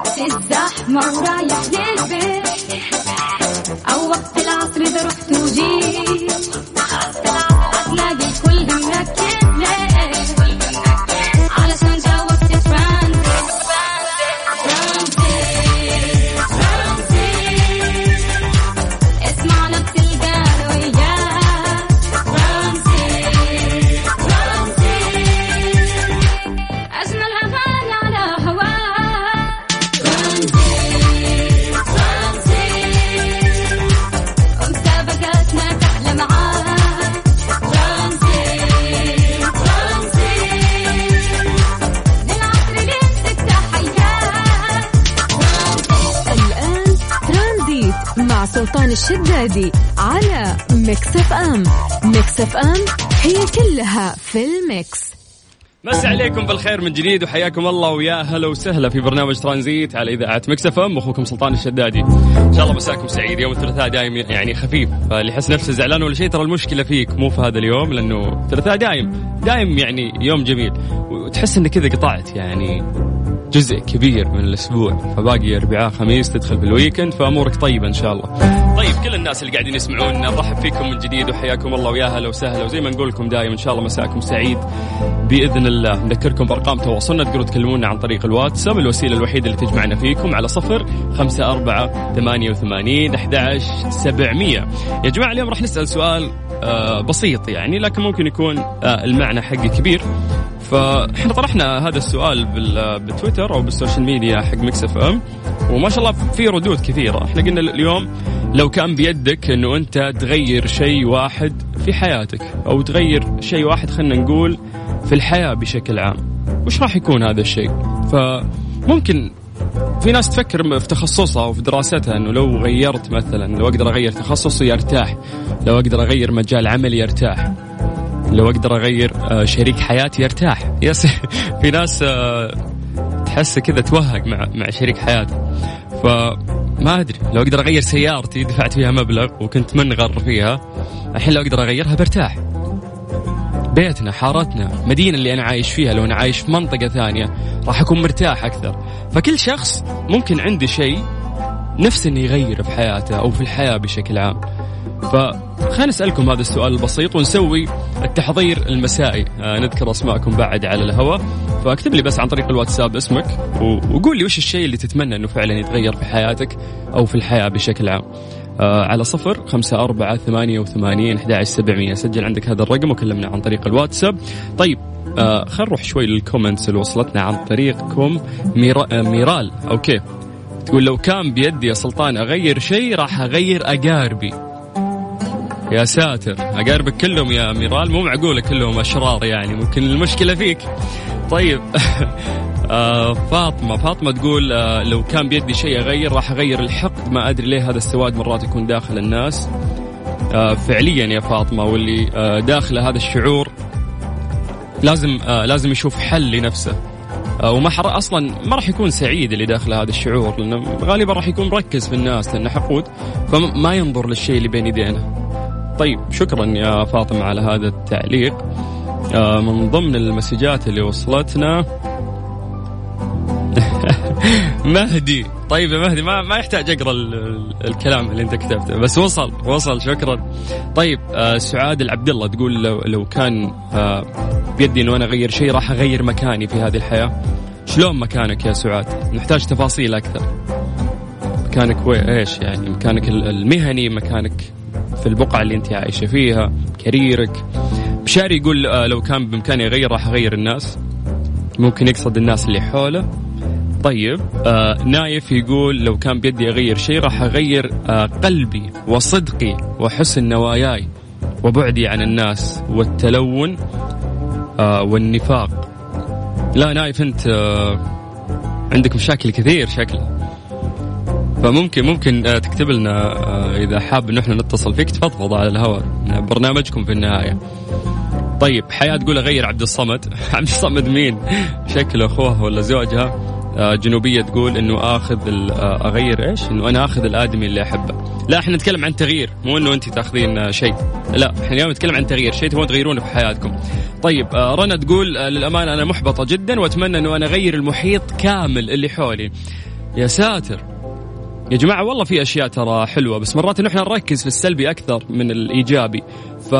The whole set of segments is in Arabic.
وقت الزحمة ورايح للبيت الشدادي على Mix FM Mix FM هي كلها في ال mix. مسي عليكم بالخير من جديد وحياكم الله ويا هلا وسهلا في برنامج ترانزيت على إذاعة Mix FM أخوكم سلطان الشدادي. إن شاء الله مساكم سعيد. يوم الثلاثاء دايم يعني خفيف. فاللي يحس نفسه زعلان ولا شيء ترى المشكلة فيك مو في هذا اليوم لأنه الثلاثاء دايم. دايم يعني يوم جميل. وتحس انك كذا قطعت يعني. جزء كبير من الأسبوع فباقي أربعاء خميس تدخل في ال weekend فأمورك طيبة إن شاء الله. طيب كل الناس اللي قاعدين يسمعون نرحب فيكم من جديد وحياكم الله ويا هلا وسهلا. وزي ما نقول لكم دايم إن شاء الله مساكم سعيد. بإذن الله نذكركم بأرقام تواصلنا. تقدروا تكلمونا عن طريق الواتساب الوسيلة الوحيدة اللي تجمعنا فيكم على صفر خمسة أربعة ثمانية وثمانين أحد سبعمية. يا جماعة اليوم راح نسأل سؤال بسيط يعني لكن ممكن يكون آه المعنى حقه كبير. فاحنا طرحنا هذا السؤال بال- بتويتر أو بال social media حق Mix FM. وما شاء الله في ردود كثيرة. إحنا قلنا اليوم لو كان بيدك إنه أنت تغير شيء واحد في حياتك أو تغير شيء واحد خلينا نقول في الحياة بشكل عام وش راح يكون هذا الشيء؟ فممكن في ناس تفكر في تخصصها وفي دراستها إنه لو غيرت مثلا لو أقدر أغير تخصصي ارتاح لو أقدر أغير مجال عملي ارتاح لو أقدر أغير آه، شريك حياتي ارتاح يس في ناس آه، تحس كذا توهق مع مع شريك حياته. فما أدري لو أقدر أغير سيارتي دفعت فيها مبلغ وكنت منغر فيها الحين لو أقدر أغيرها برتاح. بيتنا حارتنا مدينة اللي أنا عايش فيها لو أنا عايش في منطقة ثانية راح أكون مرتاح أكثر فكل شخص ممكن عنده شيء نفسه إنه يغيره في حياته أو في الحياة بشكل عام. فخلينا نسالكم هذا السؤال البسيط ونسوي التحضير المسائي، آه نذكر أسماءكم بعد على الهواء، فاكتب لي بس عن طريق الواتساب اسمك وقول لي وش الشيء اللي تتمنى إنه فعلا يتغير في حياتك أو في الحياة بشكل عام. آه على صفر خمسة أربعة ثمانية وثمانين أحد سبعمية. سجل عندك هذا الرقم وكلمنا عن طريق الواتساب. طيب آه خلينا نروح شوي لل comments اللي وصلتنا عن طريقكم. ميرا آه ميرال okay. تقول لو كان بيدي يا سلطان أغير شيء راح أغير أقاربي. يا ساتر. أقاربك كلهم يا ميرال مو معقولة كلهم أشرار يعني ممكن المشكلة فيك. طيب فاطمة فاطمة تقول آه لو كان بيدي شيء أغير راح أغير الحقد ما أدري ليه هذا السواد مرات يكون داخل الناس آه فعليا يا فاطمة واللي آه داخله هذا الشعور لازم آه لازم يشوف حل لنفسه آه، وما حر أصلا ما راح يكون سعيد اللي داخل هذا الشعور لأنه غالبا راح يكون مركز في الناس لأنه حقود فما ينظر للشيء اللي بين يدينه. طيب شكرا يا فاطمة على هذا التعليق. آه، من ضمن المسجات اللي وصلتنا مهدي. طيب يا مهدي ما ما يحتاج أقرأ ال- ال- الكلام اللي أنت كتبته بس وصل وصل شكرا. طيب آه سعاد العبد الله تقول لو لو كان آه بيدي إنه أنا أغير شيء راح أغير مكاني في هذه الحياة. شلون مكانك يا سعاد؟ نحتاج تفاصيل أكثر. مكانك إيش يعني؟ مكانك ال- المهني مكانك في البقعة اللي أنت عايشة فيها كاريرك. بشاري يقول آه لو كان بإمكاني أغير راح أغير الناس. ممكن يقصد الناس اللي حوله. طيب آه نايف يقول لو كان بيدي أغير شيء راح أغير آه قلبي وصدقي وحسن نواياي وبعدي عن الناس والتلون آه والنفاق. لا نايف أنت آه عندك مشاكل كثير شكله فممكن ممكن آه تكتب لنا آه إذا حاب إن إحنا نتصل فيك تفضفض على الهواء. برنامجكم في النهاية. طيب حياة تقول أغير عبد الصمد. عبد الصمد مين؟ شكله أخوه ولا زوجها. آه، جنوبية تقول إنه آخذ آه، أغير إيش؟ إنه أنا آخذ الآدمي اللي أحبه. لا إحنا نتكلم عن تغيير مو إنه انت تاخذين آه، شيء. لا إحنا اليوم نتكلم عن تغيير، شيء تبغون تغيرونه في حياتكم. طيب رنا تقول للأمانة أنا محبطة جدا وأتمنى إنه أنا أغير المحيط كامل اللي حولي. يا ساتر يا جماعة والله في أشياء ترى حلوة بس مرات إحنا نركز في السلبي أكثر من الإيجابي ف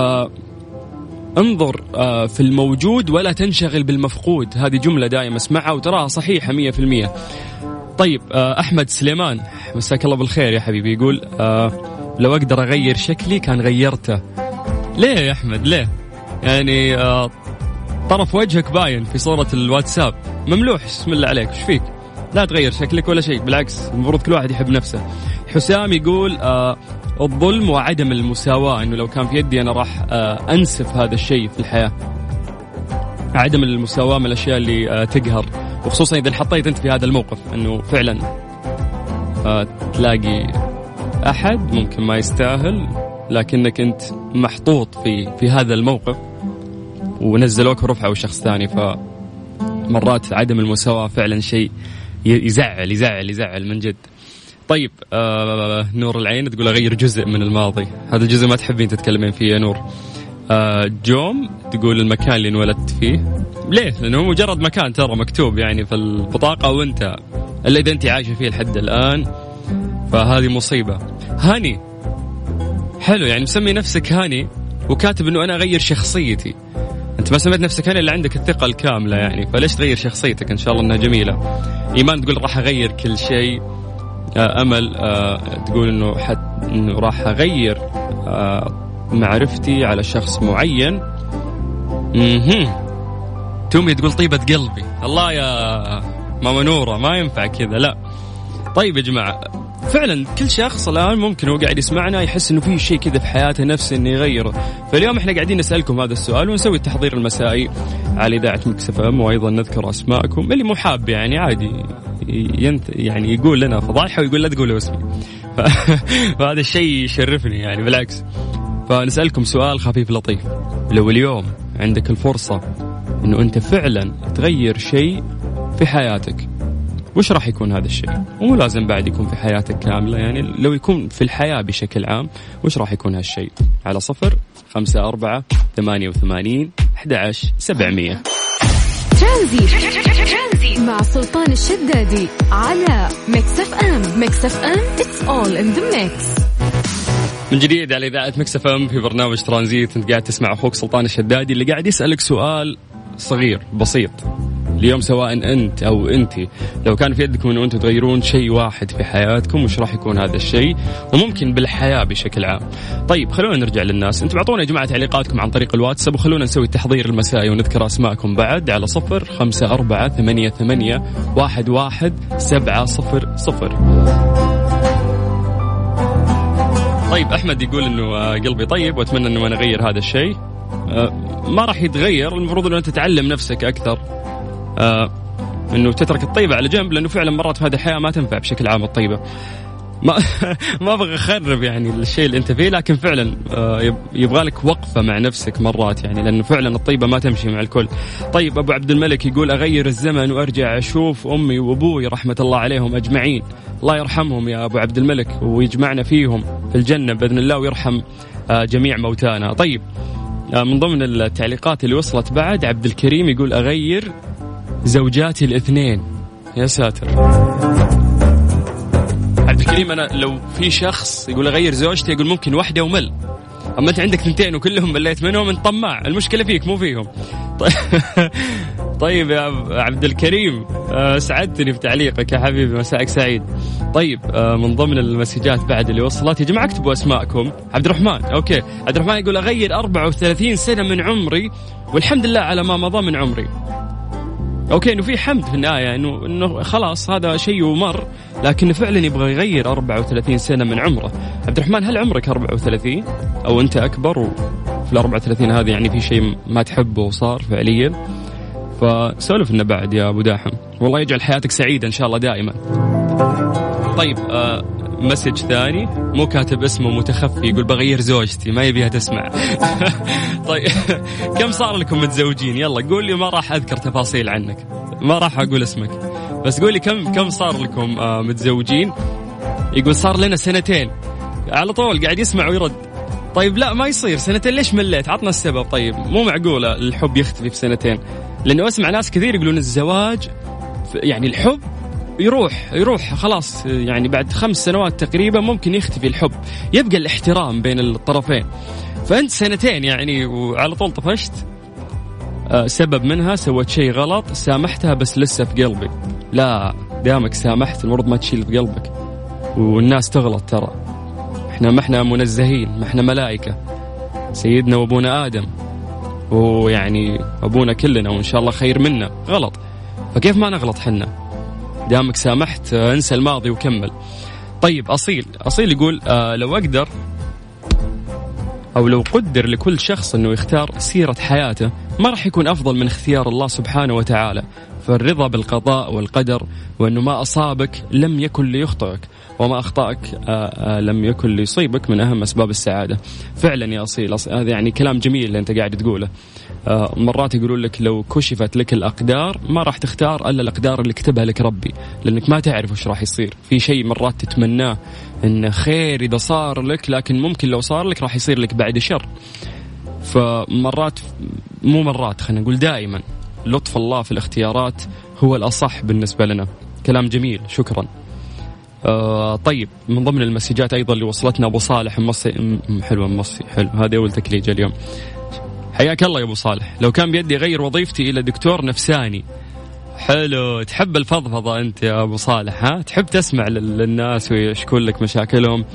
انظر آه، في الموجود ولا تنشغل بالمفقود. هذه جملة دائما اسمعها وتراها صحيحة مية في المية. طيب آه، أحمد سليمان مساك الله بالخير يا حبيبي. يقول آه، لو أقدر أغير شكلي كان غيرته. ليه يا أحمد؟ ليه؟ يعني طرف وجهك باين في صورة الواتساب. مملوح بسم الله عليك. إيش فيك؟ لا تغير شكلك ولا شيء بالعكس المفروض كل واحد يحب نفسه. حسام يقول آه الظلم وعدم المساواة إنه لو كان في يدي أنا راح آه أنسف هذا الشيء في الحياة. عدم المساواة من الأشياء اللي آه تقهر وخصوصا إذا انحطيت أنت في هذا الموقف إنه فعلا آه تلاقي أحد ممكن ما يستاهل لكنك أنت محطوط في في هذا الموقف ونزلوك ورفعوا شخص ثاني فمرات عدم المساواة فعلا شيء يزعل يزعل يزعل من جد. طيب آه نور العين تقول أغير جزء من الماضي. هذا الجزء ما تحبين تتكلمين فيه يا نور. آه جوم تقول المكان اللي انولدت فيه. ليه؟ لأنه هو مجرد مكان ترى مكتوب يعني في البطاقة وانت إلا إذا أنت عايشة فيه لحد الآن. فهذه مصيبة. هاني حلو يعني مسمي نفسك هاني وكاتب إنه أنا أغير شخصيتي. أنت ما سميت نفسك هاني إلا عندك الثقة الكاملة يعني. فليش تغير شخصيتك؟ إن شاء الله إنها جميلة. إيمان تقول راح أغير كل شيء. آه، أمل آه، تقول إنه حت إنه راح أغير آه، معرفتي على شخص معين. أها تومي تقول طيبة قلبي. الله يا ماما نورة ما ينفع كذا. لا. طيب يا جماعة فعلا كل شخص الآن ممكن هو قاعد يسمعنا يحس إنه في شيء كذا في حياته نفسه إنه يغيره، فاليوم إحنا قاعدين نسألكم هذا السؤال ونسوي التحضير المسائي على إذاعة مكسف إم وأيضا نذكر أسماءكم اللي مو حاب يعني عادي ينت يعني يقول لنا فضايحه ويقول لا تقولوا اسمي. فهذا الشيء يشرفني يعني بالعكس. فنسألكم سؤال خفيف لطيف لو اليوم عندك الفرصة إنه أنت فعلا تغير شيء في حياتك وش راح يكون هذا الشيء؟ ومو لازم بعد يكون في حياتك كاملة يعني لو يكون في الحياة بشكل عام وش راح يكون هالشيء؟ على صفر خمسة أربعة ثمانية وثمانين أحد عشر سبعمية. ترانزيت. مع سلطان الشدادي على Mix FM Mix FM it's all in the mix. من جديد على إذاعة مكسف أم في برنامج ترانزيت أنت قاعد تسمع أخوك سلطان الشدادي اللي قاعد يسألك سؤال صغير بسيط. اليوم سواء انت أو انت لو كان في يدكم انه أنتم تغيرون شيء واحد في حياتكم وش راح يكون هذا الشيء وممكن بالحياة بشكل عام. طيب خلونا نرجع للناس، أنتم اعطونا يا جماعة تعليقاتكم عن طريق الواتساب وخلونا نسوي التحضير المسائي ونذكر أسماءكم بعد على صفر خمسة أربعة ثمانية ثمانية واحد واحد سبعة صفر صفر. طيب أحمد يقول إنه آه، قلبي طيب وأتمنى إنه أنا اغير هذا الشيء. آه، ما راح يتغير المفروض إنه أنت تعلم نفسك أكثر آه انه تترك الطيبة على جنب لأنه فعلا مرات في هذه الحياة ما تنفع بشكل عام الطيبة. ما ما أبغى أخرب يعني الشيء اللي أنت فيه لكن فعلا آه، يب- يبغى لك وقفة مع نفسك مرات يعني لأنه فعلا الطيبة ما تمشي مع الكل. طيب أبو عبد الملك يقول أغير الزمن وأرجع أشوف أمي وأبوي رحمة الله عليهم أجمعين. الله يرحمهم يا أبو عبد الملك ويجمعنا فيهم في الجنة بإذن الله ويرحم آه، جميع موتانا. طيب آه، من ضمن التعليقات اللي وصلت بعد عبد الكريم يقول أغير زوجاتي الاثنين. يا ساتر. عبد الكريم أنا لو في شخص يقول أغير زوجتي يقول ممكن واحدة ومل. أما أنت عندك ثنتين وكلهم مليت منهم أنت طماع. المشكلة فيك مو فيهم. طيب, يا عبد الكريم آه، سعدتني في تعليقك يا حبيبي. مساءك سعيد. طيب آه، من ضمن المسجات بعد اللي وصلت يا جماعة اكتبوا أسماءكم. عبد الرحمن okay. عبد الرحمن يقول أغير 34 سنة من عمري والحمد لله على ما مضى من عمري. okay إنه في حمد في النهاية انه إنه خلاص هذا شيء ومر لكنه فعلا يبغى يغير 34 سنة من عمره. عبد الرحمن هل عمرك 34 أو أنت أكبر وفي ال 34 هذه يعني في شيء ما تحبه وصار فعليا؟ فسولف لنا بعد يا أبو داحم والله يجعل حياتك سعيدة إن شاء الله دائما. طيب آه مسج ثاني مو كاتب اسمه متخفي يقول بغير زوجتي ما يبيها تسمع طيب كم صار لكم متزوجين؟ يلا قول لي ما راح أذكر تفاصيل عنك. ما راح أقول اسمك. بس قول لي كم كم صار لكم آه متزوجين؟ يقول صار لنا سنتين. على طول قاعد يسمع ويرد. طيب لا ما يصير. سنتين ليش مليت؟ عطنا السبب. طيب مو معقولة الحب يختفي في سنتين. لأنه أسمع ناس كثير يقولون الزواج يعني الحب يروح يروح خلاص يعني بعد خمس سنوات تقريبا ممكن يختفي الحب يبقى الاحترام بين الطرفين. فأنت سنتين يعني وعلى طول طفشت. آه، سبب منها سويت شيء غلط سامحتها بس لسه في قلبي. لا دامك سامحت المفروض ما تشيل في قلبك. والناس تغلط ترى. إحنا ما إحنا منزهين ما إحنا ملائكة. سيدنا وأبونا آدم. ويعني أبونا كلنا وإن شاء الله خير منا. غلط. فكيف ما نغلط حنا؟ دامك سامحت انسى الماضي وكمل. طيب أصيل أصيل يقول آه لو أقدر أو لو قدر لكل شخص إنه يختار سيرة حياته ما راح يكون أفضل من اختيار الله سبحانه وتعالى. فالرضا بالقضاء والقدر وإنه ما أصابك لم يكن ليخطئك وما أخطأك آه، آه، لم يكن ليصيبك من أهم أسباب السعادة. فعلا يا أصيل أص- هذا يعني كلام جميل اللي أنت قاعد تقوله. مرات يقولون لك لو كشفت لك الأقدار ما راح تختار إلا الأقدار اللي كتبها لك ربي لأنك ما تعرف وش راح يصير. في شيء مرات تتمناه انه خير إذا صار لك لكن ممكن لو صار لك راح يصير لك بعد شر. فمرات مو مرات خلينا نقول دائما لطف الله في الاختيارات هو الأصح بالنسبة لنا. كلام جميل شكرا. آه طيب من ضمن المسجات أيضا اللي وصلتنا أبو صالح مصي حلوة مصي حلو. هذه أول تكليجة اليوم. حياك الله يا أبو صالح. لو كان بيدي اغير وظيفتي إلى دكتور نفساني. حلو. تحب الفضفضة أنت يا أبو صالح ها؟ تحب تسمع لل- للناس ويشكون لك مشاكلهم.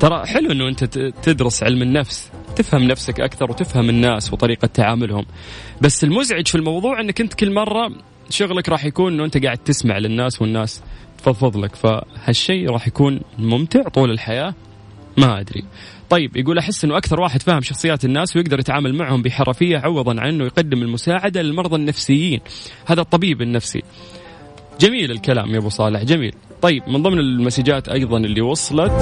ترى حلو إنه أنت ت- تدرس علم النفس تفهم نفسك أكثر وتفهم الناس وطريقة تعاملهم. بس المزعج في الموضوع إنك أنت كل مرة شغلك راح يكون إنه أنت قاعد تسمع للناس والناس تفضفض لك. فهالشيء راح يكون ممتع طول الحياة؟ ما أدري. طيب يقول أحس إنه أكثر واحد فاهم شخصيات الناس ويقدر يتعامل معهم بحرفية عوضا عن إنه يقدم المساعدة للمرضى النفسيين. هذا الطبيب النفسي. جميل الكلام يا أبو صالح جميل. طيب من ضمن المسجات أيضا اللي وصلت.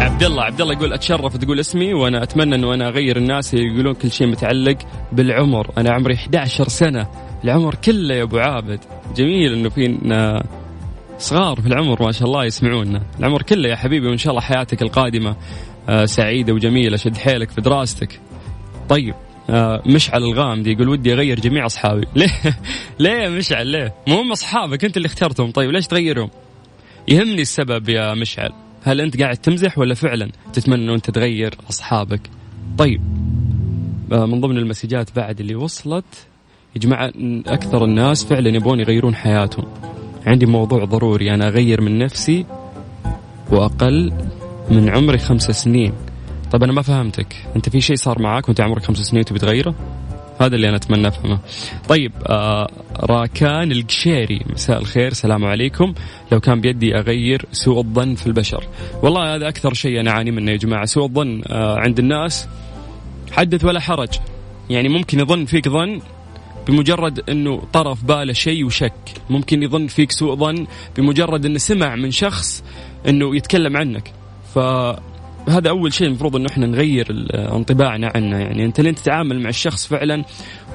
عبد الله عبد الله يقول أتشرف تقول اسمي وأنا أتمنى إنه أنا أغير الناس اللي يقولون كل شيء متعلق بالعمر. أنا عمري 11 سنة العمر كله يا أبو عابد. جميل إنه فينا صغار في العمر ما شاء الله يسمعونا. العمر كله يا حبيبي وإن شاء الله حياتك القادمة آه، سعيدة وجميلة شد حيلك في دراستك. طيب آه، مشعل الغامدي يقول ودي أغير جميع أصحابي. ليه؟ ليه مشعل؟ ليه؟ مو هم أصحابك أنت اللي اخترتهم. طيب ليش تغيرهم؟ يهمني السبب يا مشعل. هل أنت قاعد تمزح ولا فعلا تتمنى انه أنت تغير أصحابك؟ طيب آه، من ضمن المسجات بعد اللي وصلت يا جماعة أكثر الناس فعلا يبغون يغيرون حياتهم. عندي موضوع ضروري. أنا أغير من نفسي وأقل من عمري خمس سنين. طيب أنا ما فهمتك. أنت في شيء صار معاك وأنت عمرك خمس سنين تبي تغيره؟ هذا اللي أنا أتمنى أفهمه. طيب آه راكان القشيري مساء الخير السلام عليكم. لو كان بيدي أغير سوء الظن في البشر. والله هذا أكثر شيء أنا أعاني منه يا جماعة. سوء الظن آه عند الناس حدث ولا حرج. يعني ممكن يظن فيك ظن بمجرد إنه طرف باله شيء وشك. ممكن يظن فيك سوء ظن بمجرد إنه سمع من شخص إنه يتكلم عنك. فهذا أول شيء المفروض إنه إحنا نغير انطباعنا عنه. يعني أنت لين تتعامل مع الشخص فعلا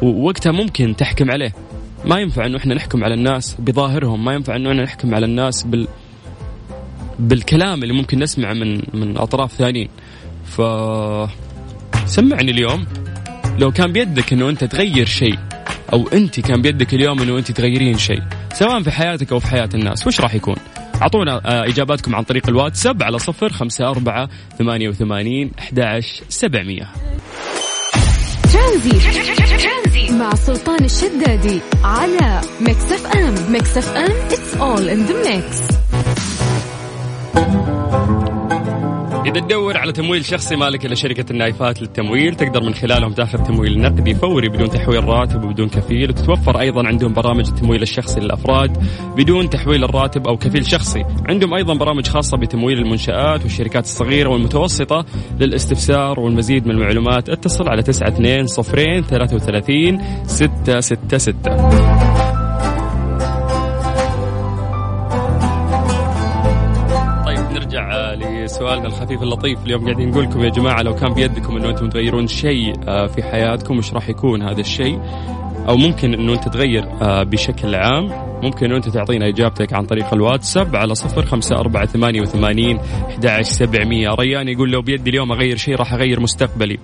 ووقتها ممكن تحكم عليه. ما ينفع إنه إحنا نحكم على الناس بظاهرهم. ما ينفع إنه إحنا نحكم على الناس بال بالكلام اللي ممكن نسمعه من من أطراف ثانيين. ف سمعني اليوم. لو كان بيدك إنه أنت تغير شيء أو أنت كان بيدك اليوم إنه أنت تغيرين شيء سواء في حياتك أو في حياة الناس وش راح يكون؟ أعطونا آه، إجاباتكم عن طريق الواتساب على صفر خمسة أربعة ثمانية وثمانين أحد سبعمية. ترانزيت مع سلطان الشدادي على Mix FM. Mix FM it's all in the mix. إذا تدور على تمويل شخصي مالك إلا شركة النايفات للتمويل تقدر من خلالهم تاخذ تمويل نقدي فوري بدون تحويل راتب وبدون كفيل وتتوفر أيضا عندهم برامج التمويل الشخصي للأفراد بدون تحويل الراتب أو كفيل شخصي. عندهم أيضا برامج خاصة بتمويل المنشآت والشركات الصغيرة والمتوسطة للاستفسار والمزيد من المعلومات. اتصل على 92 صفرين 33 666 لسؤالنا الخفيف اللطيف اليوم قاعدين نقول لكم يا جماعة لو كان بيدكم إنه أنتم تغيرون شيء آه، في حياتكم وش راح يكون هذا الشيء؟ أو ممكن إنه أنت تغير آه، بشكل عام ممكن إنه أنت تعطينا إجابتك عن طريق الواتساب على صفر خمسة أربعة ثمانية وثمانين أحد سبعمية. ريان يقول لو بيدي اليوم أغير شيء راح أغير مستقبلي.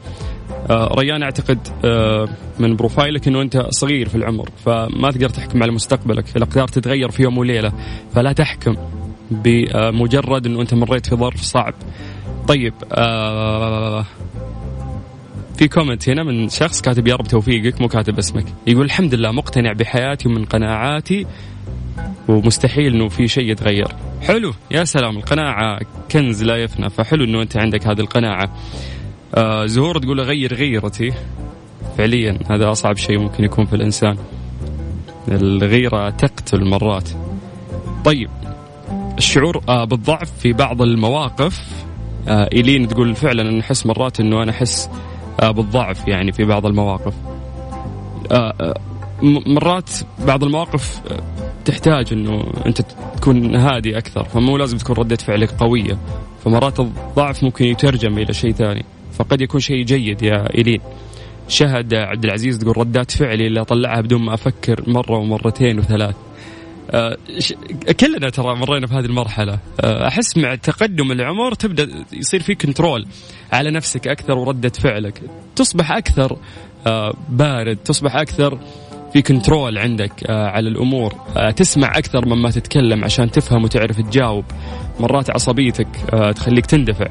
آه، ريان أعتقد آه، من profile ك إنه أنت صغير في العمر فما تقدر تحكم على مستقبلك. الاقدار تتغير في يوم وليلة فلا تحكم. بمجرد إنه أنت مريت في ظرف صعب. طيب آه في comment هنا من شخص كاتب يا رب توفيقك مو كاتب اسمك. يقول الحمد لله مقتنع بحياتي ومن قناعاتي ومستحيل إنه في شيء يتغير. حلو يا سلام القناعة كنز لا يفنى فحلو إنه أنت عندك هذه القناعة. آه زهور تقول اغير غيرتي. فعليا هذا أصعب شيء ممكن يكون في الإنسان. الغيرة تقتل مرات. طيب الشعور آه بالضعف في بعض المواقف. آه إيلين تقول فعلا أنا أحس مرات أنه أنا أحس آه بالضعف يعني في بعض المواقف. مرات بعض المواقف تحتاج أنه أنت تكون هادي أكثر. فمو لازم تكون ردة فعلك قوية. فمرات الضعف ممكن يترجم إلى شيء ثاني. فقد يكون شيء جيد يا إيلين. شهد عبد العزيز تقول ردات فعلي اللي أطلعها بدون ما أفكر مرة ومرتين وثلاث. كلنا ترى مرينا في هذه المرحلة. آه، أحس مع تقدم العمر تبدأ يصير في كنترول على نفسك أكثر وردة فعلك. تصبح أكثر آه، بارد تصبح أكثر في كنترول عندك آه، على الأمور. آه، تسمع أكثر مما تتكلم عشان تفهم وتعرف تجاوب. مرات عصبيتك آه، تخليك تندفع.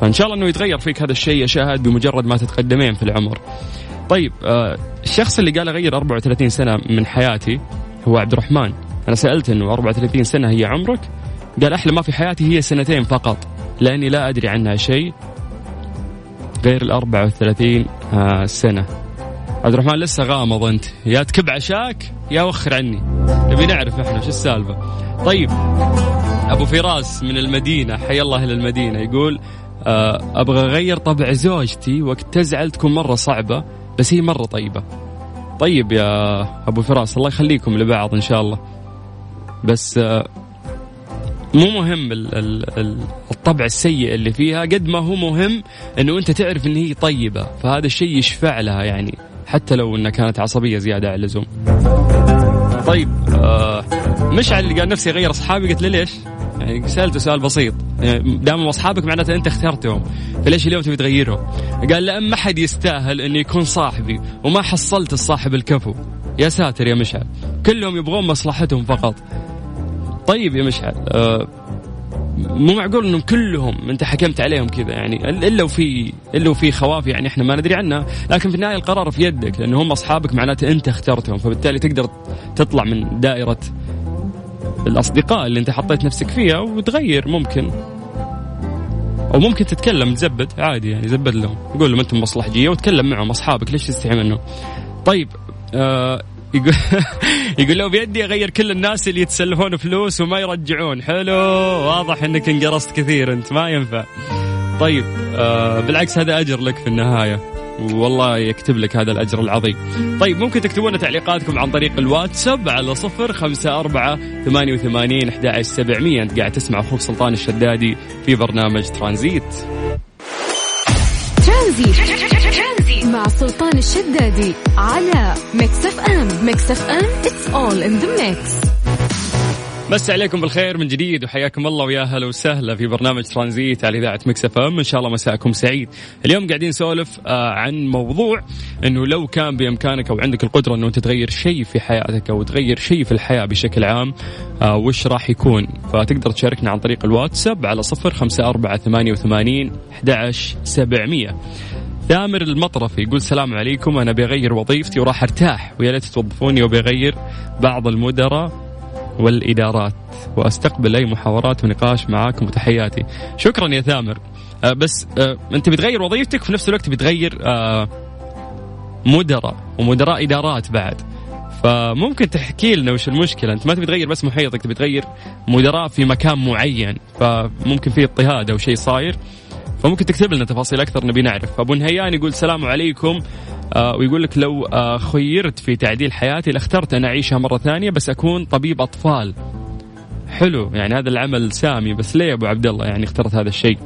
فإن شاء الله إنه يتغير فيك هذا الشيء يا شاهد بمجرد ما تتقدمين في العمر. طيب آه، الشخص اللي قال أغير 34 سنة من حياتي هو عبد الرحمن. أنا سألت إنه 34 سنة هي عمرك؟ قال أحلى ما في حياتي هي سنتين فقط لأني لا أدري عنها شيء غير ال 34 آه، سنة. عبد الرحمن لسه غامض أنت. يا تكب عشاك يا وخر عني. نبي نعرف إحنا شو السالفة. طيب أبو فراس من المدينة حي الله إلى المدينة يقول آه، أبغى أغير طبع زوجتي وقت تزعل تكون مرة صعبة بس هي مرة طيبة. طيب يا أبو فراس الله يخليكم لبعض إن شاء الله. بس آه، مو مهم ال- ال- ال- الطبع السيء اللي فيها قد ما هو مهم إنه أنت تعرف إن هي طيبة فهذا الشيء يشفع لها يعني حتى لو إنها كانت عصبية زيادة عن اللزوم. طيب آه مشعل اللي قال نفسي اغير أصحابي قلت له ليش؟ يعني سألته سؤال بسيط يعني دام أصحابك معناته أنت اخترتهم فليش اليوم تبي تغيرهم؟ قال لأن ما حد يستاهل انه يكون صاحبي وما حصلت الصاحب الكفو يا ساتر يا مشعل. كلهم يبغون مصلحتهم فقط. طيب يا مشعل آه مو معقول إنهم كلهم أنت حكمت عليهم كذا يعني؟ الا وفي إلا وفي خواف يعني إحنا ما ندري عنها لكن في النهاية القرار في يدك لأنه هم أصحابك معناته أنت اخترتهم. فبالتالي تقدر تطلع من دائرة الأصدقاء اللي أنت حطيت نفسك فيها وتغير ممكن. أو ممكن تتكلم تزبد عادي يعني زبد لهم. قول لهم أنتم مصلحجية وتكلم معهم أصحابك ليش تستحي منهم؟ طيب آه يقول يقول لو بيدي أغير كل الناس اللي يتسلفون فلوس وما يرجعون. حلو. واضح إنك انقرصت كثير أنت ما ينفع. طيب آه بالعكس هذا أجر لك في النهاية. والله يكتب لك هذا الأجر العظيم. طيب ممكن تكتبون تعليقاتكم عن طريق الواتساب على صفر خمسة أربعة ثمانية وثمانين أحد سبعمية. أنت قاعد تسمع أخوك سلطان الشدادي في برنامج ترانزيت. ترانزيت. سلطان الشدادي على Mix FM Mix FM it's all in the mix مس عليكم بالخير من جديد وحياكم الله ويا هلا وسهلا في برنامج ترانزيت على إذاعة Mix FM إن شاء الله مساءكم سعيد. اليوم قاعدين نسولف آه، عن موضوع إنه لو كان بإمكانك أو عندك القدرة إنه تغير شيء في حياتك أو تغير شيء في الحياة بشكل عام آه، وش راح يكون؟ فتقدر تشاركنا عن طريق الواتساب على 054 88 11 700. دامر المطرفي يقول السلام عليكم أنا بغير وظيفتي وراح أرتاح. ويا ليت توظفوني وبغير بعض المدراء والإدارات. وأستقبل أي محاورات ونقاش معاكم وتحياتي. شكرا يا ثامر. آه، بس آه، أنت بتغير وظيفتك وفي نفس الوقت بتغير آه، مدراء ومدراء إدارات بعد. فممكن تحكي لنا وش المشكلة؟ أنت ما تبي تغير بس محيطك تبي تغير مدراء في مكان معين. فممكن في اضطهاد أو شيء صاير. فممكن تكتب لنا تفاصيل أكثر نبي نعرف. أبو نهيان يقول السلام عليكم. آه ويقول لك لو آه خيرت في تعديل حياتي لاخترت أن أعيشها مرة ثانية بس أكون طبيب أطفال. حلو يعني هذا العمل سامي بس ليه يا أبو عبد الله يعني اخترت هذا الشيء؟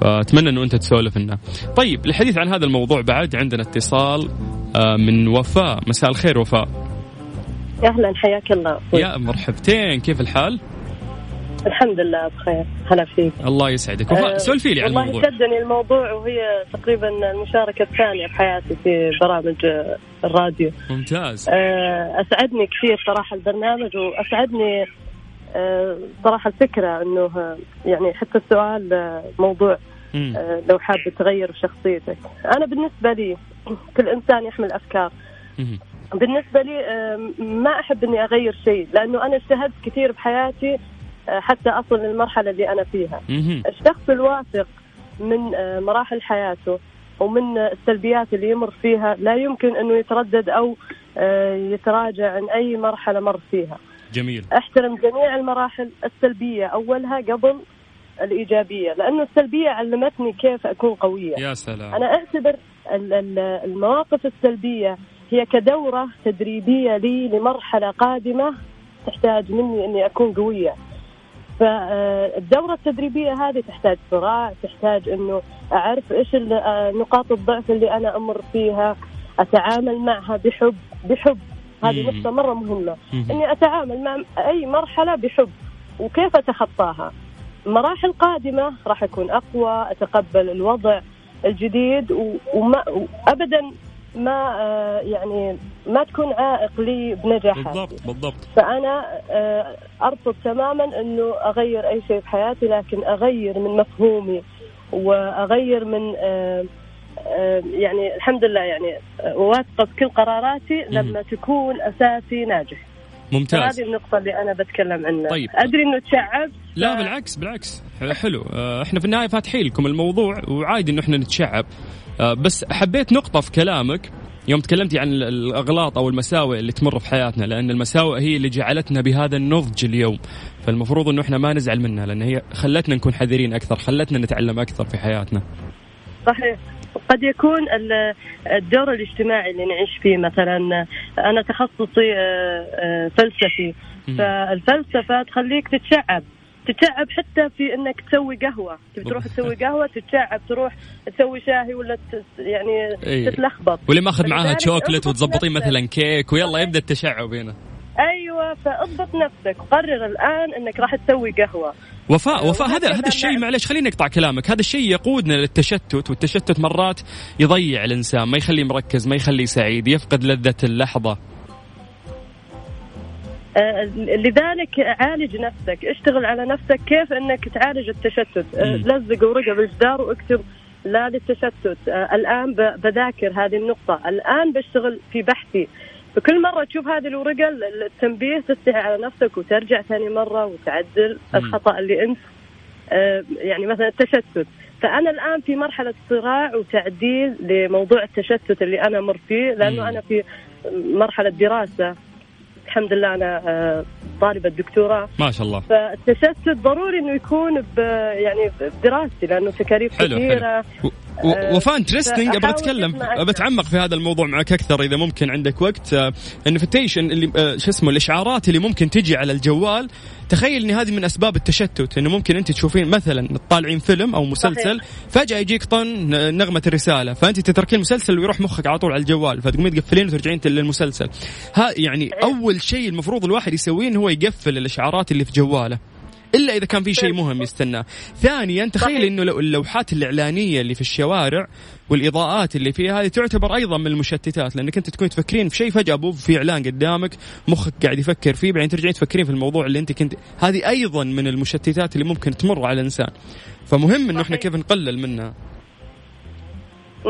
فأتمنى إنه أنت تسولف لنا. طيب للحديث عن هذا الموضوع بعد عندنا اتصال آه، من وفاء. مساء الخير وفاء. أهلا حياك الله. يا مرحبتين كيف الحال؟ الحمد لله بخير هلا فيك. الله يسعدك. آه، سولفي لي عن والله الموضوع. شدني الموضوع وهي تقريبا المشاركة الثانية بحياتي في برامج الراديو. ممتاز. آه، أسعدني كثير صراحة البرنامج وأسعدني آه، صراحة الفكرة إنه آه، يعني حتى السؤال آه، موضوع لو حاب تغير شخصيتك. أنا بالنسبة لي كل إنسان يحمل أفكار. مم. بالنسبة لي ما أحب إني أغير شيء لأنه أنا اجتهدت كثير بحياتي حتى أصل للمرحلة اللي أنا فيها. الشخص الواثق من آه، مراحل حياته ومن آه، السلبيات اللي يمر فيها لا يمكن أنه يتردد أو آه، يتراجع عن أي مرحلة مر فيها. جميل. أحترم جميع المراحل السلبية. أولها قبل الإيجابية لأنه السلبية علمتني كيف أكون قوية. يا سلام. أنا أعتبر ال- ال- المواقف السلبية هي كدورة تدريبية لي لمرحلة قادمة تحتاج مني أني أكون قوية. فالدورة التدريبية هذه تحتاج صراع تحتاج أنه أعرف إيش نقاط الضعف اللي أنا أمر فيها أتعامل معها بحب بحب هذه. نقطة مرة مهمة مم. إني أتعامل مع أي مرحلة بحب وكيف أتخطاها مراحل قادمة راح أكون أقوى أتقبل الوضع الجديد وما وابدا ما آه، يعني ما تكون عائق لي بنجاحاتي بالضبط بالضبط. فأنا آه، أرفض تماما إنه أغير أي شيء بحياتي لكن أغير من مفهومي وأغير من آه، يعني الحمد لله يعني واثقه في كل قراراتي لما تكون أساسي ناجح. ممتاز. هذه النقطة اللي أنا بتكلم عنها. طيب. أدري إنه تشعب لا بالعكس بالعكس. حلو. إحنا في النهاية فاتحين لكم الموضوع وعادي إنه إحنا نتشعب. بس حبيت نقطة في كلامك يوم تكلمتي عن ال- الأغلاط أو المساوئ اللي تمر في حياتنا لأن المساوئ هي اللي جعلتنا بهذا النضج اليوم. فالمفروض إنه إحنا ما نزعل منها لأن هي خلتنا نكون حذرين أكثر خلتنا نتعلم أكثر في حياتنا. صحيح. قد يكون ال- الدور الاجتماعي اللي نعيش فيه مثلا أنا تخصصي آه، آه، فلسفي. مم. فالفلسفة تخليك تتشعب. تتشعب حتى في إنك تسوي قهوة. تبي تروح تسوي قهوة تتشعب تروح تسوي شاي ولا يعني إيه. تتلخبط. واللي ماخذ معاها شوكلت وتظبطين. مثلا كيك ويلا يبدأ التشعب هنا. أيوه فأضبط نفسك. وقرر الآن إنك راح تسوي قهوة. وفاء وفاء هذا هذا الشيء مع- معلش خليني أقطع كلامك. هذا الشيء يقودنا للتشتت والتشتت مرات يضيع الإنسان ما يخليه مركز ما يخليه سعيد يفقد لذة اللحظة. آه، لذلك عالج نفسك اشتغل على نفسك كيف إنك تعالج التشتت آه،. لزق ورقة بالجدار واكتب لا للتشتت آه، الآن بذاكر هذه النقطة الآن بشتغل في بحثي فكل مرة تشوف هذه الورقة ال- التنبيه تستحي على نفسك وترجع ثاني مرة وتعدل مم. الخطأ اللي أنت آه، يعني مثلا التشتت فأنا الآن في مرحلة صراع وتعديل لموضوع التشتت اللي أنا مر فيه مم. لأنه أنا في مرحلة دراسة الحمد لله أنا آه، طالبة دكتوراه ما شاء الله. فالتشتت ضروري إنه يكون ب يعني بدراستي لأنه تكاليف حلو، كثيرة. و- و- و interesting أبغى أتكلم. اتعمق في هذا الموضوع معك أكثر إذا ممكن عندك وقت. notification اللي آه، شو اسمه الإشعارات اللي ممكن تجي على الجوال. تخيل إن هذه من أسباب التشتت إنه ممكن أنت تشوفين مثلا تطالعين فيلم أو مسلسل فجأة يجيك طن نغمة الرسالة. فأنت تتركين المسلسل ويروح مخك على طول على الجوال فتقومين تقفلين وترجعين للمسلسل. ها يعني أول شيء المفروض الواحد يسويه هو يقفل الإشعارات اللي في جواله. إلا إذا كان في شيء مهم يستناه ثانيا تخيل. إنه لو اللوحات الإعلانية اللي في الشوارع والإضاءات اللي فيها هذه تعتبر أيضا من المشتتات لأنك أنت تكون تفكرين في شيء فجأة بوب في إعلان قدامك مخك قاعد يفكر فيه بعدين ترجعين تفكرين في الموضوع اللي أنت كنت. هذه أيضا من المشتتات اللي ممكن تمر على الإنسان. فمهم إنه إحنا. كيف نقلل منها.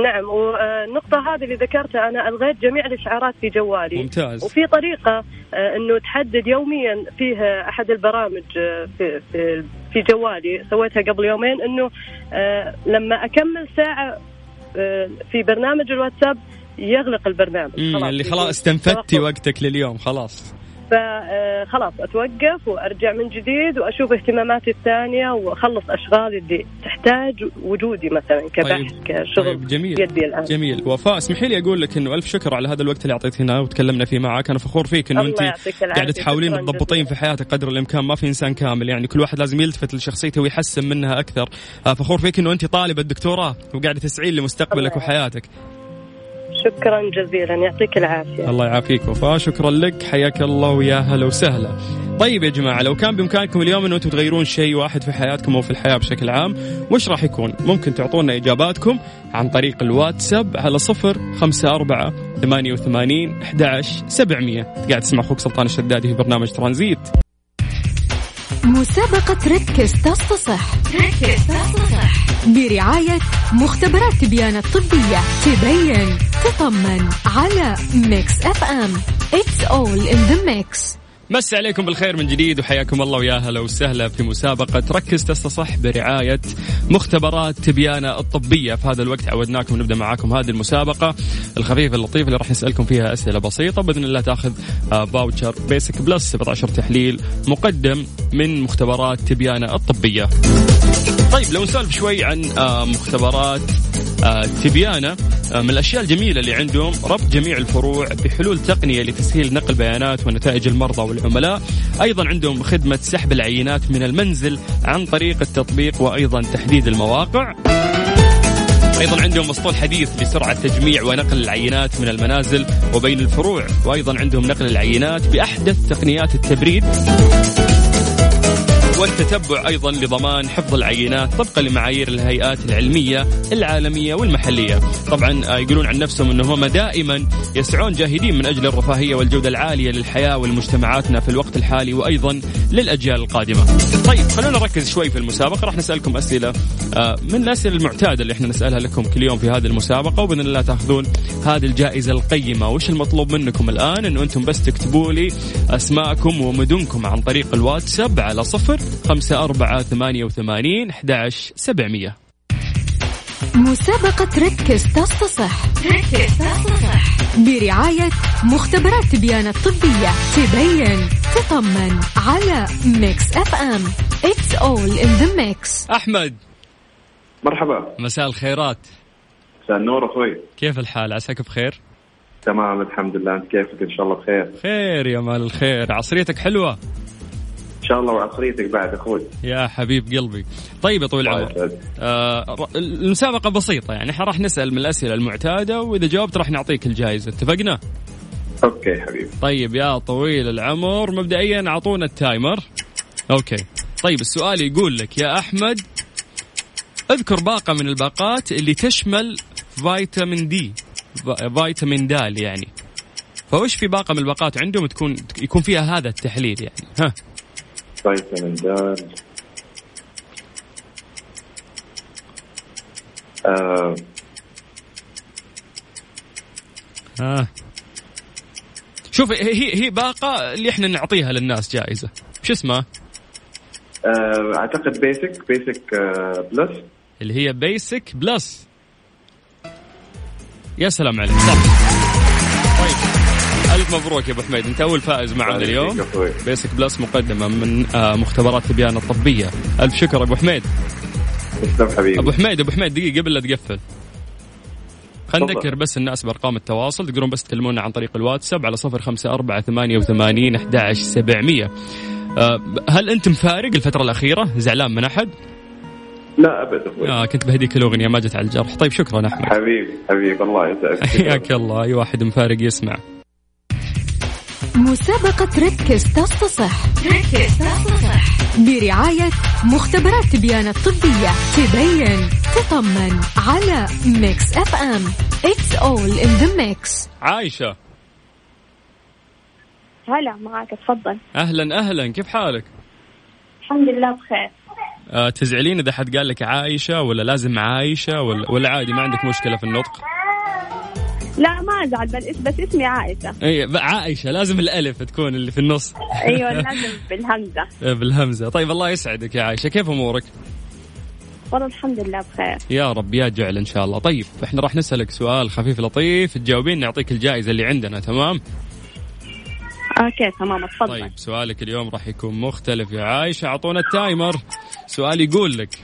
نعم والنقطة هذه اللي ذكرتها أنا ألغيت جميع الإشعارات في جوالي. ممتاز. وفي طريقة آه، إنه تحدد يوميا فيها أحد البرامج آه، في في في جوالي سويتها قبل يومين إنه آه، لما أكمل ساعة في برنامج الواتساب يغلق البرنامج. مم، اللي خلاص استنفدتي. وقتك لليوم خلاص. فخلاص أتوقف وأرجع من جديد وأشوف اهتماماتي الثانية وأخلص أشغالي اللي تحتاج وجودي مثلا كبحث طيب. كشغل طيب جميل يدي الآن جميل وفاء اسمحي لي أقول لك إنه ألف شكر على هذا الوقت اللي أعطيتينا وتكلمنا فيه معك أنا فخور فيك إنه أنت. قاعدة تحاولين تضبطين. في حياتك قدر الإمكان ما في إنسان كامل يعني كل واحد لازم يلتفت لشخصيته ويحسن منها أكثر آه، فخور فيك إنه أنت طالبه دكتوراه وقاعده تسعين لمستقبلك وحياتك شكرا جزيلا. يعطيك العافية. الله يعافيك وفاء. شكرا لك. حياك الله ويا هلا وسهلا. طيب يا جماعة لو كان بإمكانكم اليوم أن أنتم تغيرون شيء واحد في حياتكم أو في الحياة بشكل عام وش راح يكون؟ ممكن تعطونا إجاباتكم عن طريق الواتساب على صفر خمسة أربعة ثمانية وثمانين أحد سبعمية. قاعد تسمع أخوك سلطان الشدادي في برنامج ترانزيت. مسابقة ركز تصفح ركز تصفح برعاية مختبرات تبيان الطبية تبين تطمن على Mix FM. It's all in the mix. مس عليكم بالخير من جديد وحياكم الله ويا هلا وسهلا في مسابقة ركز تستصح برعاية مختبرات تبيانة الطبية. في هذا الوقت عودناكم نبدأ معاكم هذه المسابقة الخفيفة اللطيفة اللي راح نسألكم فيها أسئلة بسيطة. بإذن الله تأخذ voucher Basic Plus 17 تحليل مقدم من مختبرات تبيانة الطبية. طيب لو نسولف شوي عن آه، مختبرات آه، تبيانة آه، من الأشياء الجميلة اللي عندهم ربط جميع الفروع بحلول تقنية لتسهيل نقل بيانات ونتائج المرضى والعملاء. أيضا عندهم خدمة سحب العينات من المنزل عن طريق التطبيق وأيضا تحديد المواقع. أيضا عندهم أسطول حديث لسرعه تجميع ونقل العينات من المنازل وبين الفروع. وأيضا عندهم نقل العينات بأحدث تقنيات التبريد. والتتبع أيضا لضمان حفظ العينات طبقا لمعايير الهيئات العلمية العالمية والمحلية. طبعا آه، يقولون عن نفسهم انه هم دائما يسعون جاهدين من أجل الرفاهية والجودة العالية للحياة ولمجتمعاتنا في الوقت الحالي وأيضا للأجيال القادمة. طيب خلونا نركز شوي في المسابقة راح نسألكم أسئلة آه، من الأسئلة المعتادة اللي إحنا نسألها لكم كل يوم في هذه المسابقة وبإذن الله تأخذون هذه الجائزة القيمة وش المطلوب منكم الآن انه أنتم بس تكتبوا لي أسماءكم ومدنكم عن طريق الواتساب على صفر خمسة أربعة ثمانية وثمانين أحد سبعمية. مسابقة ركز تصفح ركز تصفح برعاية مختبرات تبيان الطبية. تبين تطمن على Mix FM. It's all in the mix. أحمد. مرحبا. مساء الخيرات. مساء النور أخوي. كيف الحال؟ عساك بخير؟ تمام الحمد لله. أنت كيفك؟ إن شاء الله بخير. خير يا مال الخير. عصريتك حلوة؟ ان شاء الله وعصريتك بعد أخوي. يا حبيب قلبي. طيب يا طويل العمر. آه المسابقة بسيطة يعني إحنا راح نسأل من الأسئلة المعتادة وإذا جاوبت راح نعطيك الجائزة. اتفقنا؟ okay حبيبي. طيب يا طويل العمر مبدئيا أعطونا ال timer. Okay. طيب السؤال يقول لك يا أحمد اذكر باقة من الباقات اللي تشمل فيتامين D فيتامين دال يعني. فوش في باقة من الباقات عندهم تكون يكون فيها هذا التحليل يعني. ها. فيتامين دال آه. ها شوف هي هي باقة اللي إحنا نعطيها للناس جائزة. شو اسمها؟ آه أعتقد Basic Basic آه Plus اللي هي Basic Plus يا سلام عليك. صح طيب. ألف مبروك يا أبو حميد. أنت أول فائز معنا اليوم. Basic Plus مقدمة من آه، مختبرات تبيان الطبية. ألف شكر أبو حميد. تسلم حبيبي. أبو حميد أبو حميد دقيقة قبل لا تقفل. خلينا. نذكر بس الناس بارقام التواصل. تقدرون بس تكلمونا عن طريق الواتساب على صفر خمسة أربعة ثمانية وثمانين أحد سبعمية. هل أنت مفارق الفترة الأخيرة؟ زعلان من أحد؟ لا أبد أخوي. آه كنت بهديك الأغنية ما جت على الجرح. طيب شكرا أحمد. حبيبي حبيبي الله يسعدك حياك الله. أي واحد مفارق يسمع. مسابقة ركز تصفح ركز تصفح برعاية مختبرات تبيان الطبية. تبيان تطمن على Mix FM It's all in the mix. عايشه هلا معك تفضل. أهلا أهلا. كيف حالك؟ الحمد لله بخير. آه تزعلين إذا حد قال لك عايشه ولا لازم عايشه ولا, ولا عادي ما عندك مشكلة في النطق؟ لا ما أزعل بس بس اسمي عائشة. اي عايشه لازم الألف تكون اللي في النص. أيوه لازم بالهمزة. آه، بالهمزة. طيب الله يسعدك يا عايشه كيف أمورك؟ والله الحمد لله بخير. يا رب يا جعل إن شاء الله. طيب إحنا راح نسألك سؤال خفيف لطيف. تجاوبين نعطيك الجائزة اللي عندنا تمام؟ okay تمام اتفضل. طيب سؤالك اليوم راح يكون مختلف يا عايشة أعطونا ال timer. سؤال يقول لك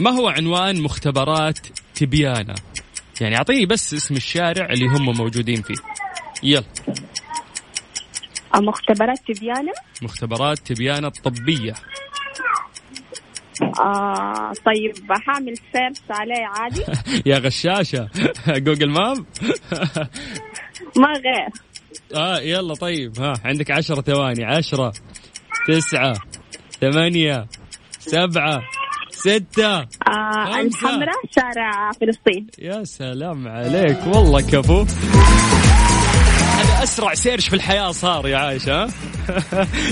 ما هو عنوان مختبرات يعني أعطيني بس اسم الشارع اللي هم موجودين فيه. يلا. مختبرات تبيانة مختبرات تبيان الطبية. آه طيب حاعمل search عليه عادي؟ يا غشاشة. Google Map؟ ما غير. آه يلا طيب. ها عندك عشرة ثواني. عشرة تسعة ثمانية سبعة ستة. آه. الحمراء شارع فلسطين. يا سلام عليك. والله كفو. هذا أسرع search في الحياة صار يا عايشة؟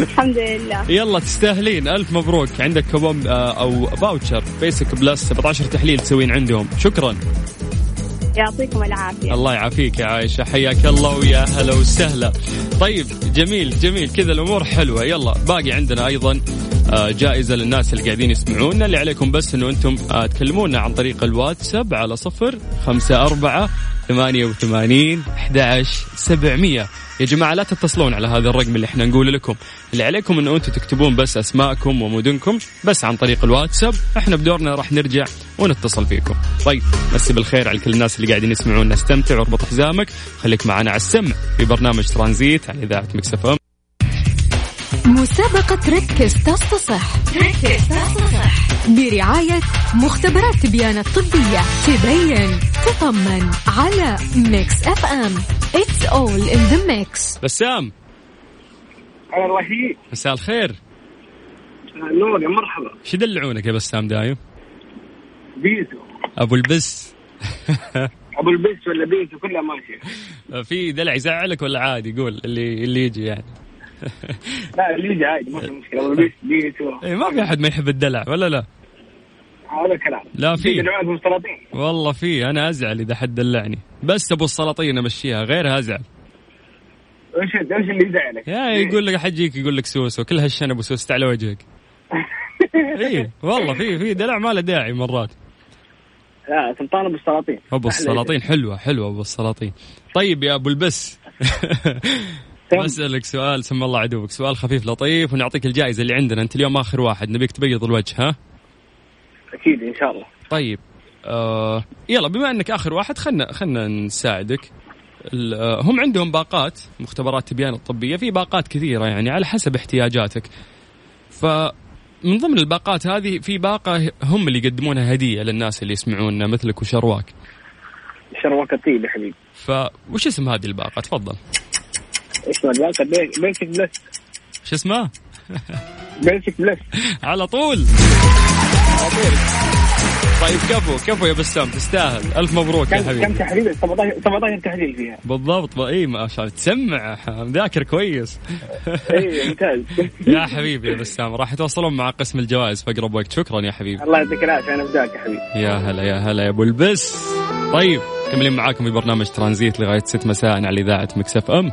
الحمد لله. يلا تستاهلين. ألف مبروك. عندك كوبون آه، أو voucher Basic Plus 17 تحليل تسوين عندهم. شكرا. يعطيكم العافية. الله يعافيك يا عايشة. حياك الله ويا هلا وسهلا. طيب جميل جميل. كذا الأمور حلوة. يلا باقي عندنا أيضا. جائزة للناس اللي قاعدين يسمعونا اللي عليكم بس إنه أنتم آه، تكلمونا عن طريق الواتساب على صفر خمسة أربعة ثمانية وثمانين أحد سبعمية. يا جماعة لا تتصلون على هذا الرقم اللي إحنا نقول لكم. اللي عليكم إنه أنتم تكتبون بس أسماءكم ومدنكم بس عن طريق الواتساب إحنا بدورنا راح نرجع ونتصل فيكم. طيب مسي بالخير على كل الناس اللي قاعدين يسمعونا. استمتع واربط حزامك. خليك معنا على السمع في برنامج ترانزيت على إذاعة مكسف مسابقة ركز تصفح ركز تصفح برعاية مختبرات تبيان الطبية تبيان تطمن على Mix FM. It's all in the mix. بسام. أنا الوحيد مساء الخير. نور يا مرحبا. شو يدلعونك يا بسام دايم؟ بيتو أبو البس. أبو البس ولا بيتو كلها ماشية. في دلع يزعلك ولا عادي؟ قول اللي اللي يجي يعني. لا اللي يجي عادي ما في مشكلة. إيه ما في أحد ما يحب الدلع ولا لا؟ هذا الكلام لا في. والله في أنا أزعل إذا حد دلعني. بس أبو السلاطين امشيها غيرها أزعل. إيش إيش اللي يزعلك؟ يا يقول لك حد يجيك يقول لك سوسو كل هالشنب وسوست على وجهك. اي والله في في دلع ما له داعي مرات. لا سلطان أبو السلاطين. أبو السلاطين حلوة حلوة أبو السلاطين. طيب يا أبو البس. بسألك سؤال سم الله عدوك سؤال خفيف لطيف ونعطيك الجائزة اللي عندنا. أنت اليوم آخر واحد نبيك تبيض الوجه ها؟ أكيد إن شاء الله. طيب آه يلا بما أنك آخر واحد خلنا خلنا نساعدك. آه، هم عندهم باقات مختبرات تبيان الطبية في باقات كثيرة يعني على حسب احتياجاتك. فمن ضمن الباقات هذه في باقة هم اللي يقدمونها هدية للناس اللي يسمعونا مثلك وشرواك. شرواك الطيب يا حبيبي. فوش اسم هذه الباقة؟ تفضل. اسمه بي- Basic Plus شو اسمها Basic Plus على طول. طيب كفو كفو يا بسام تستاهل. ألف مبروك يا كم كم حبيبي. تحليل؟ 17 17 تحليل فيها. بالضبط. إي ما شاء الله. تسمع مذاكر كويس. إي ممتاز. يا حبيبي يا بسام راح يتواصلون مع قسم الجوائز في أقرب وقت. شكرا يا حبيبي. الله يعطيك العافية. أنا فداك يا حبيبي. يا هلا يا هلا يا أبو البس. طيب مكملين معاكم في برنامج ترانزيت لغاية 6 مساء على إذاعة Mix FM.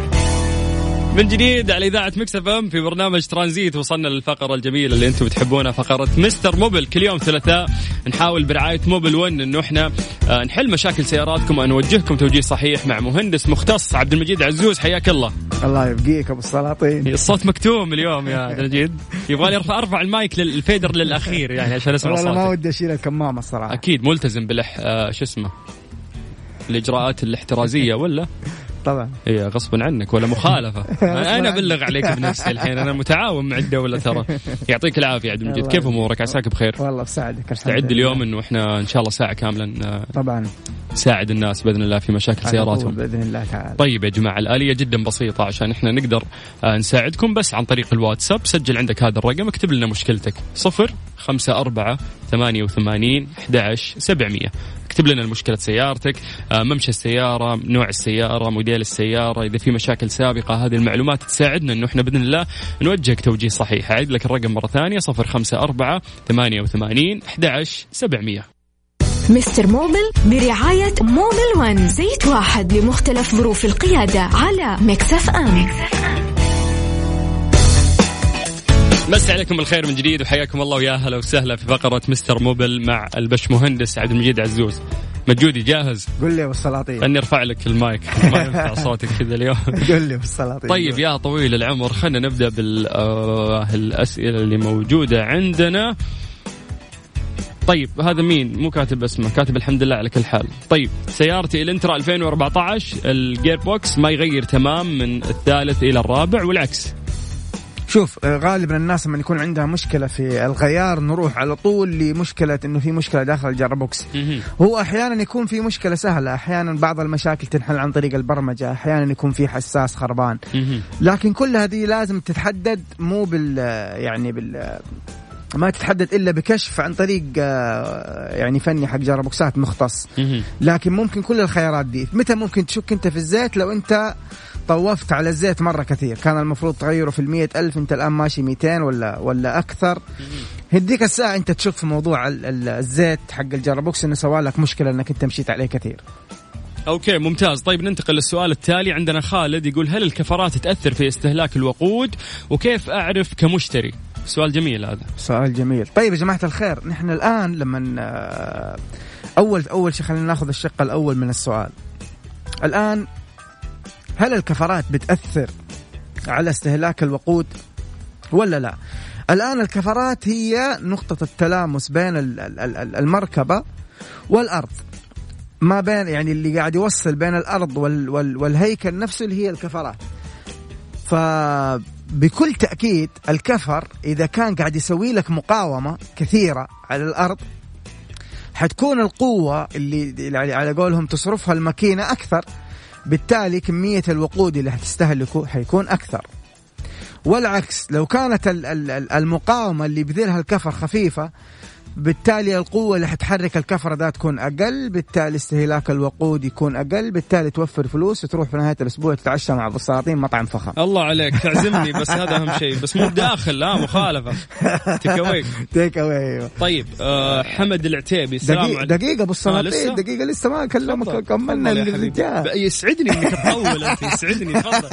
من جديد على إذاعة Mix FM في برنامج ترانزيت وصلنا للفقرة الجميلة اللي أنتم بتحبونها فقرة Mister Mobil كل يوم ثلاثاء نحاول برعاية موبل 1 إنه إحنا آه، نحل مشاكل سياراتكم ونوجهكم توجيه صحيح مع مهندس مختص عبد المجيد عزوز. حياك الله. الله يبقيك أبو السلاطين. الصوت مكتوم اليوم يا عبد المجيد. يبغى لي ارفع أرفع المايك للفيدر للأخير يعني عشان أسمع والله ما صوتك. ودي أشيل الكمامة الصراحة. أكيد ملتزم بالح آه، شو اسمه الإجراءات الاحترازية ولا؟ طبعا. هي غصبا عنك ولا مخالفة. أنا أبلغ عليك بنفسي الحين أنا متعاون مع الدولة ترى. يعطيك العافية عبد المجيد. كيف أمورك؟ عساك بخير؟ والله بساعدك استعد. اليوم إنه إحنا إن شاء الله ساعة كاملة طبعا. نساعد الناس بإذن الله في مشاكل سياراتهم. بإذن الله تعالى. طيب يا جماعة الآلية جدا بسيطة عشان إحنا نقدر آه، نساعدكم بس عن طريق الواتساب. سجل عندك هذا الرقم اكتب لنا مشكلتك. صفر خمسة أربعة ثمانية وثمانين أحد سبعمية. اكتب لنا المشكلة سيارتك آه، ممشى السيارة نوع السيارة موديل السيارة إذا في مشاكل سابقة هذه المعلومات تساعدنا أنه إحنا بإذن الله نوجهك توجيه صحيح. أعيد لك الرقم خمسة أربعة ثمانية وثمانين أحد سبعمية. Mister Mobil برعاية Mobil One زيت واحد لمختلف ظروف القيادة على Mix FM. مسي عليكم بالخير من جديد وحياكم الله ويا هلا وسهلا في فقرة Mister Mobil مع البش مهندس عبد المجيد عزوز. مجودي جاهز؟ قل لي ابو السلاطين اني ارفع لك المايك. ما ينفع صوتك كذا اليوم. قل لي ابو السلاطين طيب يا طويل العمر خلينا نبدأ بالأسئلة اللي موجودة عندنا. طيب هذا مين؟ مو كاتب اسمه. كاتب الحمد لله على كل حال. طيب سيارتي Elantra 2014 ال gearbox ما يغير تمام من الثالث إلى الرابع والعكس. شوف آه، غالبا الناس لما يكون عندها مشكلة في الغيار نروح على طول لمشكلة إنه في مشكلة داخل ال gearbox مهم. هو أحيانا يكون في مشكلة سهلة أحيانا بعض المشاكل تنحل عن طريق البرمجة أحيانا يكون في حساس خربان. لكن كل هذه لازم تتحدد مو بال يعني بال ما تتحدد إلا بكشف عن طريق آه، يعني فني حق gearbox ات مختص. لكن ممكن كل الخيارات دي متى ممكن تشك أنت في الزيت لو أنت طوفت على الزيت مرة كثير. كان المفروض تغيره في المية ألف أنت الآن ماشي 200 ولا ولا أكثر. هديك الساعة أنت تشك في موضوع ال- ال- الزيت حق ال gearbox إنه سوى لك مشكلة إنك أنت مشيت عليه كثير. أوكي ممتاز. طيب ننتقل للسؤال التالي. عندنا خالد يقول هل الكفرات تأثر في استهلاك الوقود؟ وكيف أعرف كمشتري؟ سؤال جميل هذا. سؤال جميل. طيب يا جماعة الخير نحن الآن لما آه، أول أول شيء خلينا ناخذ الشق الأول من السؤال. الآن هل الكفرات بتأثر على استهلاك الوقود ولا لا؟ الآن الكفرات هي نقطة التلامس بين ال- ال- ال- المركبة والأرض. ما بين يعني اللي قاعد يوصل بين الأرض وال وال والهيكل نفسه اللي هي الكفرات. فبكل تأكيد الكفر إذا كان قاعد يسوي لك مقاومة كثيرة على الأرض حتكون القوة اللي على قولهم تصرفها الماكينة أكثر بالتالي كمية الوقود اللي حتستهلكه حيكون أكثر. والعكس لو كانت ال- ال- ال- المقاومة اللي بذلها الكفر خفيفة بالتالي القوة اللي حتحرك الكفرة ده تكون أقل بالتالي استهلاك الوقود يكون أقل بالتالي توفر فلوس وتروح في نهاية الأسبوع تتعشى مع السلاطين مطعم فخم. الله عليك تعزمني بس هذا أهم شيء. بس مو بداخل لا مخالفة. تكويك تيك أواي طيب آه حمد العتيبي السلام دقيقة, دقيقة أبو السلاطين لسه؟ دقيقة لسه ما كلمك كملنا. الرجال يسعدني إنك تطول أنت يسعدني تفضل.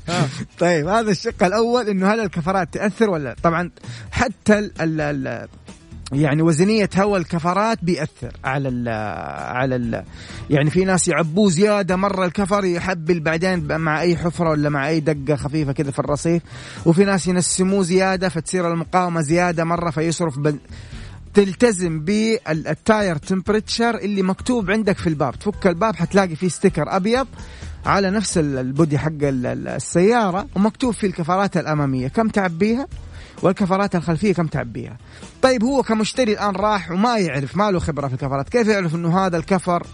طيب هذا الشق الأول إنه هل الكفرات تأثر ولا لأ؟ طبعا حتى ال ال يعني وزنية هواء الكفرات بيأثر على ال على ال يعني في ناس يعبوه زيادة مرة الكفر يحبل بعدين مع أي حفرة ولا مع أي دقة خفيفة كذا في الرصيف. وفي ناس ينسموه زيادة فتصير المقاومة زيادة مرة فيصرف بنزين تلتزم بال tire temperature اللي مكتوب عندك في الباب. تفك الباب حتلاقي فيه sticker أبيض على نفس ال- ال body حق ال- ال- السيارة ومكتوب فيه الكفرات الأمامية. كم تعبيها؟ والكفرات الخلفية كم تعبيها؟ طيب هو كمشتري الآن راح وما يعرف ما له خبرة في الكفرات كيف يعرف أنه هذا الكفر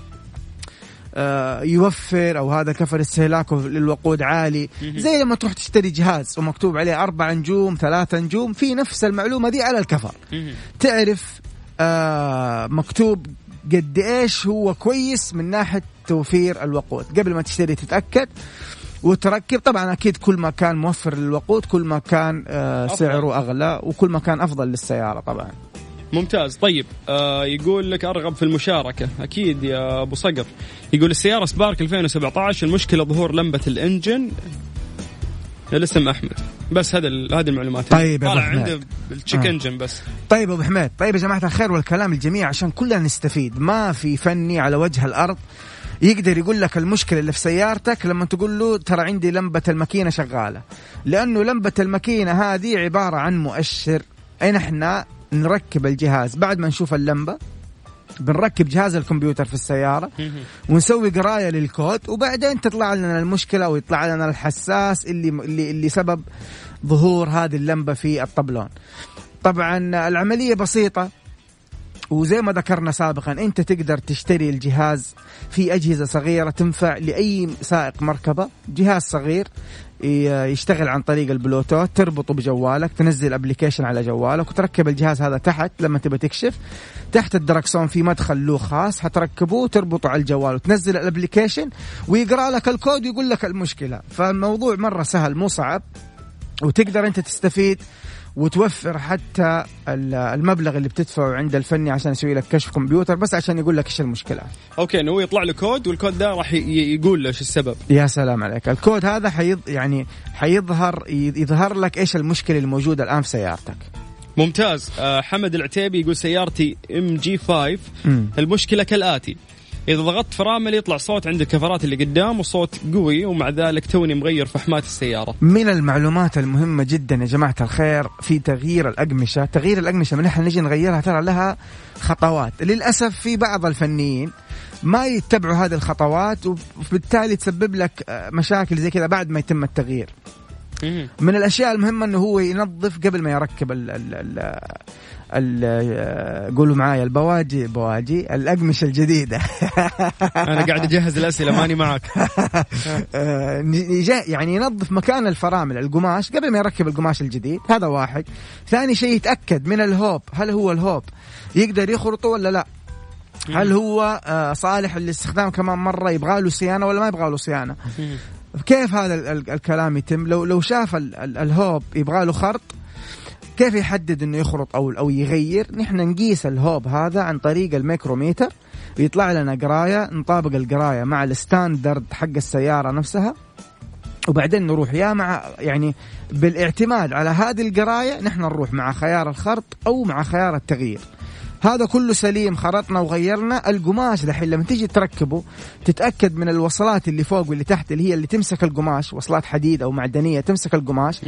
آه، يوفر أو هذا كفر استهلاكه للوقود عالي؟ زي لما تروح تشتري جهاز ومكتوب عليه أربع نجوم ثلاثة نجوم في نفس المعلومة دي على الكفر. تعرف آه مكتوب قد إيش هو كويس من ناحية توفير الوقود. قبل ما تشتري تتأكد وتركب طبعا أكيد كل ما كان موفر للوقود كل ما كان آه. سعره أغلى وكل ما كان أفضل للسيارة طبعا. ممتاز. طيب آه يقول لك أرغب في المشاركة. أكيد يا أبو صقر. يقول السيارة سبارك 2017 المشكلة ظهور لمبة الإنجن. الاسم أحمد. بس هذا هذه المعلومات. طيب يا طالع. عنده التشيك آه. إنجن بس. طيب أبو حميد طيب يا جماعة الخير والكلام الجميع عشان كلنا نستفيد. ما في فني على وجه الأرض يقدر يقول لك المشكلة اللي في سيارتك لما تقول له ترى عندي لمبة الماكينة شغالة. لأنه لمبة الماكينة هذه عبارة عن مؤشر. ان إحنا نركب الجهاز. بعد ما نشوف اللمبة بنركب جهاز الكمبيوتر في السيارة ونسوي قراية للكود وبعدين تطلع لنا المشكلة ويطلع لنا الحساس اللي اللي, اللي سبب ظهور هذه اللمبة في الطبلون. طبعا العملية بسيطة. وزي ما ذكرنا سابقا أنت تقدر تشتري الجهاز في أجهزة صغيرة تنفع لأي سائق مركبة. جهاز صغير يشتغل عن طريق البلوتوث تربطه بجوالك تنزل application على جوالك وتركب الجهاز هذا تحت لما تبى تكشف. تحت الدركسون في مدخل له خاص حتركبه وتربطه على الجوال وتنزل ال application ويقرأ لك الكود ويقول لك المشكلة. فالموضوع مرة سهل مو صعب وتقدر أنت تستفيد وتوفر حتى ال- المبلغ اللي بتدفعه عند الفني عشان يسوي لك كشف كمبيوتر بس عشان يقول لك إيش المشكلة. okay إنه هو يطلع له كود والكود ده راح يقول له إيش السبب. يا سلام عليك. الكود هذا حيض يعني حيظهر يظهر لك إيش المشكلة الموجودة الآن في سيارتك. ممتاز. آه حمد العتيبي يقول سيارتي MG 5 مم. المشكلة كالآتي. إذا ضغطت فرامل يطلع صوت عند الكفرات اللي قدام وصوت قوي ومع ذلك توني مغير فحمات السيارة. من المعلومات المهمة جدا يا جماعة الخير في تغيير الأقمشة. تغيير الأقمشة من إحنا نجي نغيرها ترى لها خطوات. للأسف في بعض الفنيين ما يتبعوا هذه الخطوات وبالتالي تسبب لك آه، مشاكل زي كذا بعد ما يتم التغيير. من الأشياء المهمة إنه هو ينظف قبل ما يركب ال ال ال ال قولوا معايا البواجي بواجي الأقمشة الجديدة. أنا قاعد أجهز الأسئلة ماني معك. يعني ينظف مكان الفرامل القماش قبل ما يركب القماش الجديد هذا واحد. ثاني شيء يتأكد من الهوب هل هو الهوب يقدر يخرطه ولا لا؟ هل هو آه، صالح للاستخدام كمان مرة يبغى له صيانة ولا ما يبغى له صيانة؟ كيف هذا ال- ال- الكلام يتم؟ لو لو شاف ال- ال- الهوب يبغى له خرط كيف يحدد إنه يخرط أو أو يغير؟ نحن نقيس الهوب هذا عن طريق الميكروميتر يطلع لنا قراية نطابق القراية مع ال standard حق السيارة نفسها وبعدين نروح يا مع يعني بالاعتماد على هذه القراية نحن نروح مع خيار الخرط أو مع خيار التغيير. هذا كله سليم خرطنا وغيرنا. القماش دحين لما تيجي تركبه تتأكد من الوصلات اللي فوق واللي تحت اللي هي اللي تمسك القماش. وصلات حديد أو معدنية تمسك القماش.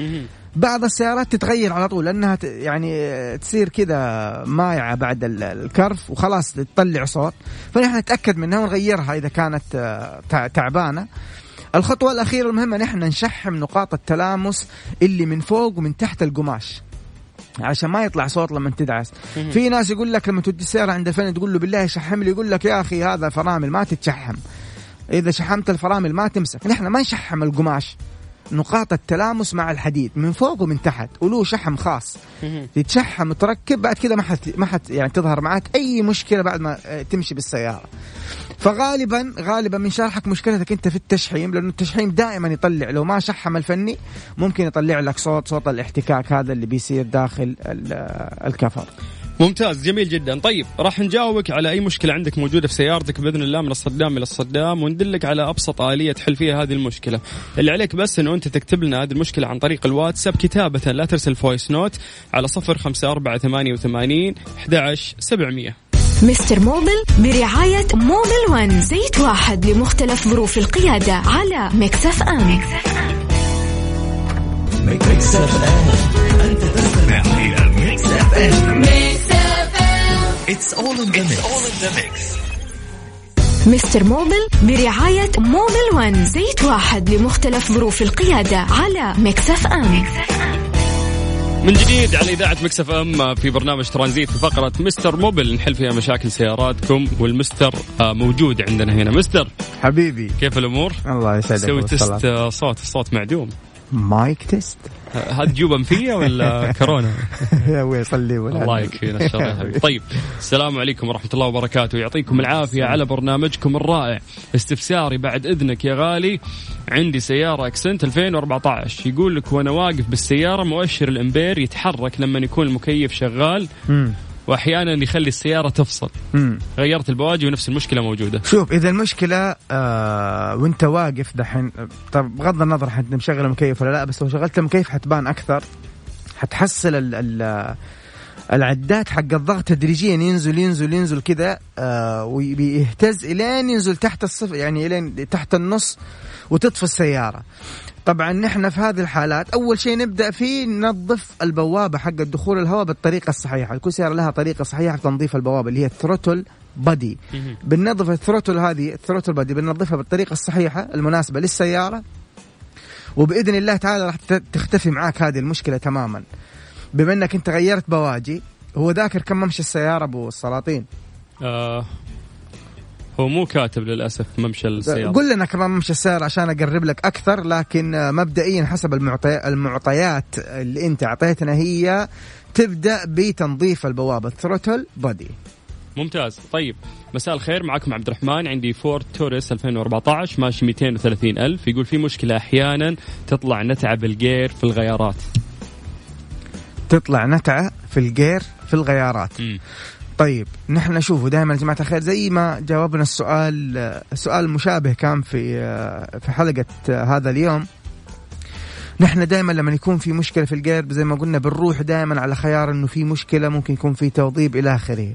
بعض السيارات تتغير على طول لأنها يعني تصير كذا مايعة بعد ال- الكرف وخلاص تطلع صوت. فنحن نتأكد منها ونغيرها إذا كانت آه، تع- تعبانة. الخطوة الأخيرة المهمة نحن نشحم نقاط التلامس اللي من فوق ومن تحت القماش. عشان ما يطلع صوت لما تدعس. في ناس يقول لك لما تودي السيارة عند الفني تقول له بالله شحم لي يقول لك يا أخي هذا فرامل ما تتشحم. إذا شحمت الفرامل ما تمسك. نحن ما نشحم القماش. نقاط التلامس مع الحديد من فوق ومن تحت وله شحم خاص. تتشحم وتركب بعد كذا ما حت ما حت يعني تظهر معك أي مشكلة بعد ما تمشي بالسيارة. فغالبا غالبا من شرحك مشكلتك أنت في التشحيم لأنه التشحيم دائما يطلع لو ما شحم الفني ممكن يطلع لك صوت صوت الاحتكاك هذا اللي بيصير داخل الكفر. ممتاز جميل جدا. طيب راح نجاوبك على أي مشكلة عندك موجودة في سيارتك بإذن الله من الصدام إلى الصدام وندلك على أبسط آلية تحل فيها هذه المشكلة. اللي عليك بس إنه أنت تكتب لنا هذه المشكلة عن طريق الواتساب كتابة لا ترسل voice note على 0548811700 Mister Mobil برعاية Mobil One زيت واحد لمختلف ظروف القيادة على Mix FM. Mix FM. Mister Mobil برعاية Mobil One زيت واحد لمختلف ظروف القيادة على Mix FM. من جديد على إذاعة Mix FM في برنامج ترانزيت في فقرة Mister Mobil. نحل فيها مشاكل سياراتكم والمستر آه، موجود عندنا هنا. مستر حبيبي. كيف الأمور؟ الله يسعدك. سوي. test آه، صوت الصوت معدوم. mic test هذه جيوب أنفية ولا كورونا؟ يا صلي ولا الله يكفينا الشر يا حبيبي طيب السلام عليكم ورحمة الله وبركاته. يعطيكم العافية على برنامجكم الرائع. استفساري بعد إذنك يا غالي. عندي سيارة Accent 2014 يقول لك وأنا واقف بالسيارة مؤشر الامبير يتحرك لما يكون المكيف شغال. وأحيانا يخلي السيارة تفصل. مم. غيرت البواجي ونفس المشكلة موجودة. شوف إذا المشكلة آه وأنت واقف دحين طب بغض النظر حتى مشغل المكيف ولا لا بس لو شغلت المكيف حتبان أكثر حتحصل ال ال العداد حق الضغط تدريجيا ينزل ينزل ينزل كذا آه ويهتز إلين ينزل تحت الصفر يعني إلين تحت النص وتطفي السيارة. طبعا نحن في هذه الحالات أول شيء نبدأ فيه ننظف البوابة حق الدخول الهواء بالطريقة الصحيحة. كل سياره لها طريقة صحيحة في تنظيف البوابة اللي هي ال throttle body بننظف ال throttle هذه ال throttle body بننظفها بالطريقة الصحيحة المناسبة للسيارة. وبإذن الله تعالى راح تختفي معاك هذه المشكلة تماما. بما إنك أنت غيرت بواجي هو ذاكر كم ممشي السيارة أبو السلاطين؟ آه هو مو كاتب للأسف ممشى السيارة. قل لنا كمان ممشي السيارة عشان أقرب لك أكثر لكن آه، مبدئيا حسب المعطي المعطيات اللي أنت أعطيتنا هي تبدأ بتنظيف البوابة ال throttle body ممتاز. طيب مساء الخير. معكم عبد الرحمن. عندي Ford Taurus 2014 ماشي 230 ألف. يقول في مشكلة أحيانا تطلع نتعة بالجير في الغيارات. تطلع نتعة في الجير في الغيارات. مم. طيب نحن نشوفه دائما يا جماعة الخير زي ما جاوبنا السؤال سؤال مشابه كان في في حلقة هذا اليوم. نحن دائما لما يكون في مشكلة في القلب زي ما قلنا بنروح دائما على خيار إنه في مشكلة ممكن يكون في توضيب إلى آخره.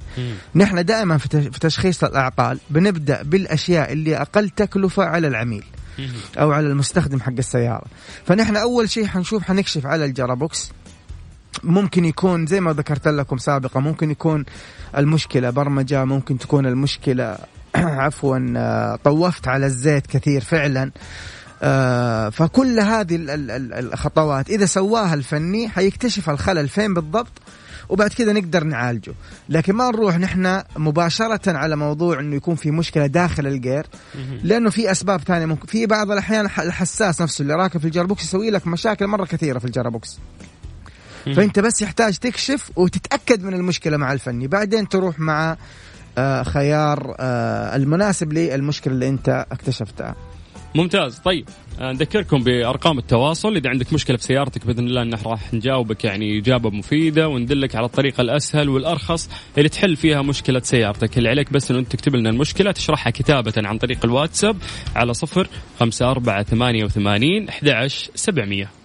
نحن دائما في تشخيص الأعطال بنبدأ بالأشياء اللي أقل تكلفة على العميل أو على المستخدم حق السيارة. فنحن أول شيء حنشوف حنكشف على الجرابوكس. ممكن يكون زي ما ذكرت لكم سابقا ممكن يكون المشكلة برمجة ممكن تكون المشكلة. عفوا آه، طوفت على الزيت كثير فعلا. آه، فكل هذه ال- ال- ال- الخطوات إذا سواها الفني حيكتشف الخلل فين بالضبط وبعد كذا نقدر نعالجه. لكن ما نروح نحن مباشرة على موضوع إنه يكون في مشكلة داخل الجير لأنه في أسباب ثانية ممكن في بعض الأحيان الحساس نفسه اللي راكب في ال gearbox يسوي لك مشاكل مرة كثيرة في ال gearbox فأنت بس يحتاج تكشف وتتأكد من المشكلة مع الفني. بعدين تروح مع آه، خيار آه، المناسب للمشكلة اللي أنت اكتشفتها. ممتاز. طيب آه، نذكركم بأرقام التواصل. إذا عندك مشكلة في سيارتك بإذن الله إنه راح نجاوبك يعني إجابة مفيدة وندلك على الطريقة الأسهل والأرخص اللي تحل فيها مشكلة سيارتك. اللي عليك بس إنه أنت تكتب لنا المشكلة تشرحها كتابة عن طريق الواتساب على صفر خمسة أربعة ثمانية وثمانين أحد عشر سبعمية.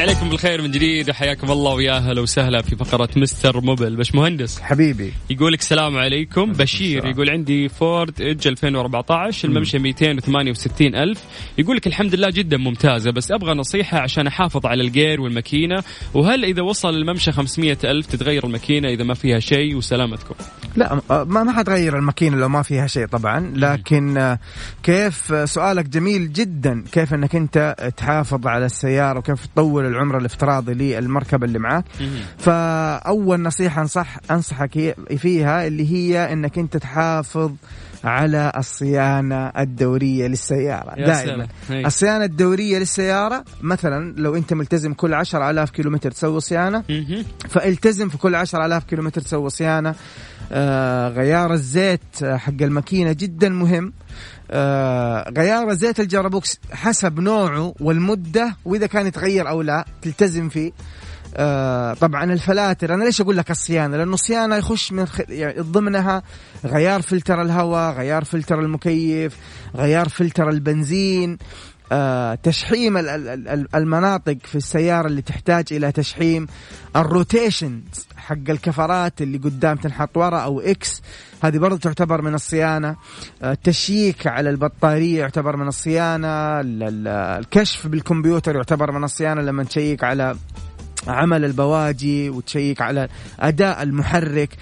عليكم بالخير من جديد وحياكم الله ويا أهلا وسهلا في فقرة مستر موبل. باش مهندس؟ حبيبي. يقول لك السلام عليكم. بشير. يقول عندي فورد ايدج 2014 الممشى 268 ألف. يقول لك الحمد لله جدا ممتازة بس أبغى نصيحة عشان أحافظ على الجير والماكينة. وهل إذا وصل الممشى 500 ألف تتغير الماكينة إذا ما فيها شيء؟ وسلامتكم. لا آه، ما ما حتغير الماكينة لو ما فيها شيء طبعا. لكن آه، كيف آه، سؤالك جميل جدا. كيف إنك أنت تحافظ على السيارة وكيف تطول العمر الافتراضي للمركبه اللي معك فأول نصيحة انصح أنصحك فيها اللي هي إنك أنت تحافظ على الصيانة الدورية للسيارة يا دائما. هي. الصيانة الدورية للسيارة مثلا لو أنت ملتزم كل 10000 كيلومتر تسوي صيانة مهم. فالتزم في كل 10000 كيلومتر تسوي صيانة آه غيار الزيت حق الماكينة جدا مهم آه غيار زيت الجرابوكس حسب نوعه والمدة وإذا كان يتغير أو لا تلتزم فيه. آه طبعا الفلاتر أنا ليش أقول لك الصيانة؟ لأنه الصيانة يخش من خ... يعني ضمنها غيار فلتر الهواء غيار فلتر المكيف غيار فلتر البنزين. تشحيم ال- ال- المناطق في السيارة اللي تحتاج إلى تشحيم. ال rotation حق الكفرات اللي قدام تنحط ورا أو X هذه برضو تعتبر من الصيانة. آه، التشييك على البطارية يعتبر من الصيانة. ال- ال- الكشف بالكمبيوتر يعتبر من الصيانة. لما تشيك على عمل البواجي وتشيك على أداء المحرك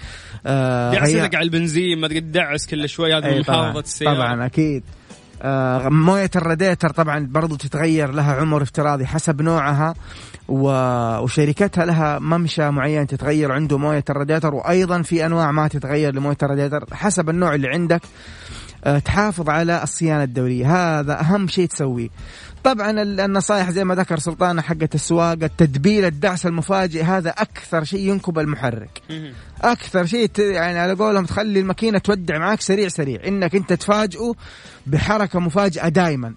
آه، دعس على البنزين ما تقعد تدعس كل شوي هذه أي من طبعاً. محافظة السيارة. طبعا أكيد. آه موية الراديتر طبعا برضو تتغير لها عمر افتراضي حسب نوعها. وشركتها لها ممشى معين تتغير عنده موية الراديتر وأيضا في أنواع ما تتغير لموية الراديتر حسب النوع اللي عندك آه تحافظ على الصيانة الدوريه هذا أهم شيء تسويه طبعا ال- النصائح زي ما ذكر سلطانة حقة السواقة التدبير الدعس المفاجئ هذا أكثر شيء ينكب المحرك. أكثر شيء يعني على قولهم تخلي الماكينة تودع معك سريع سريع. إنك أنت تفاجئه بحركة مفاجئة دائما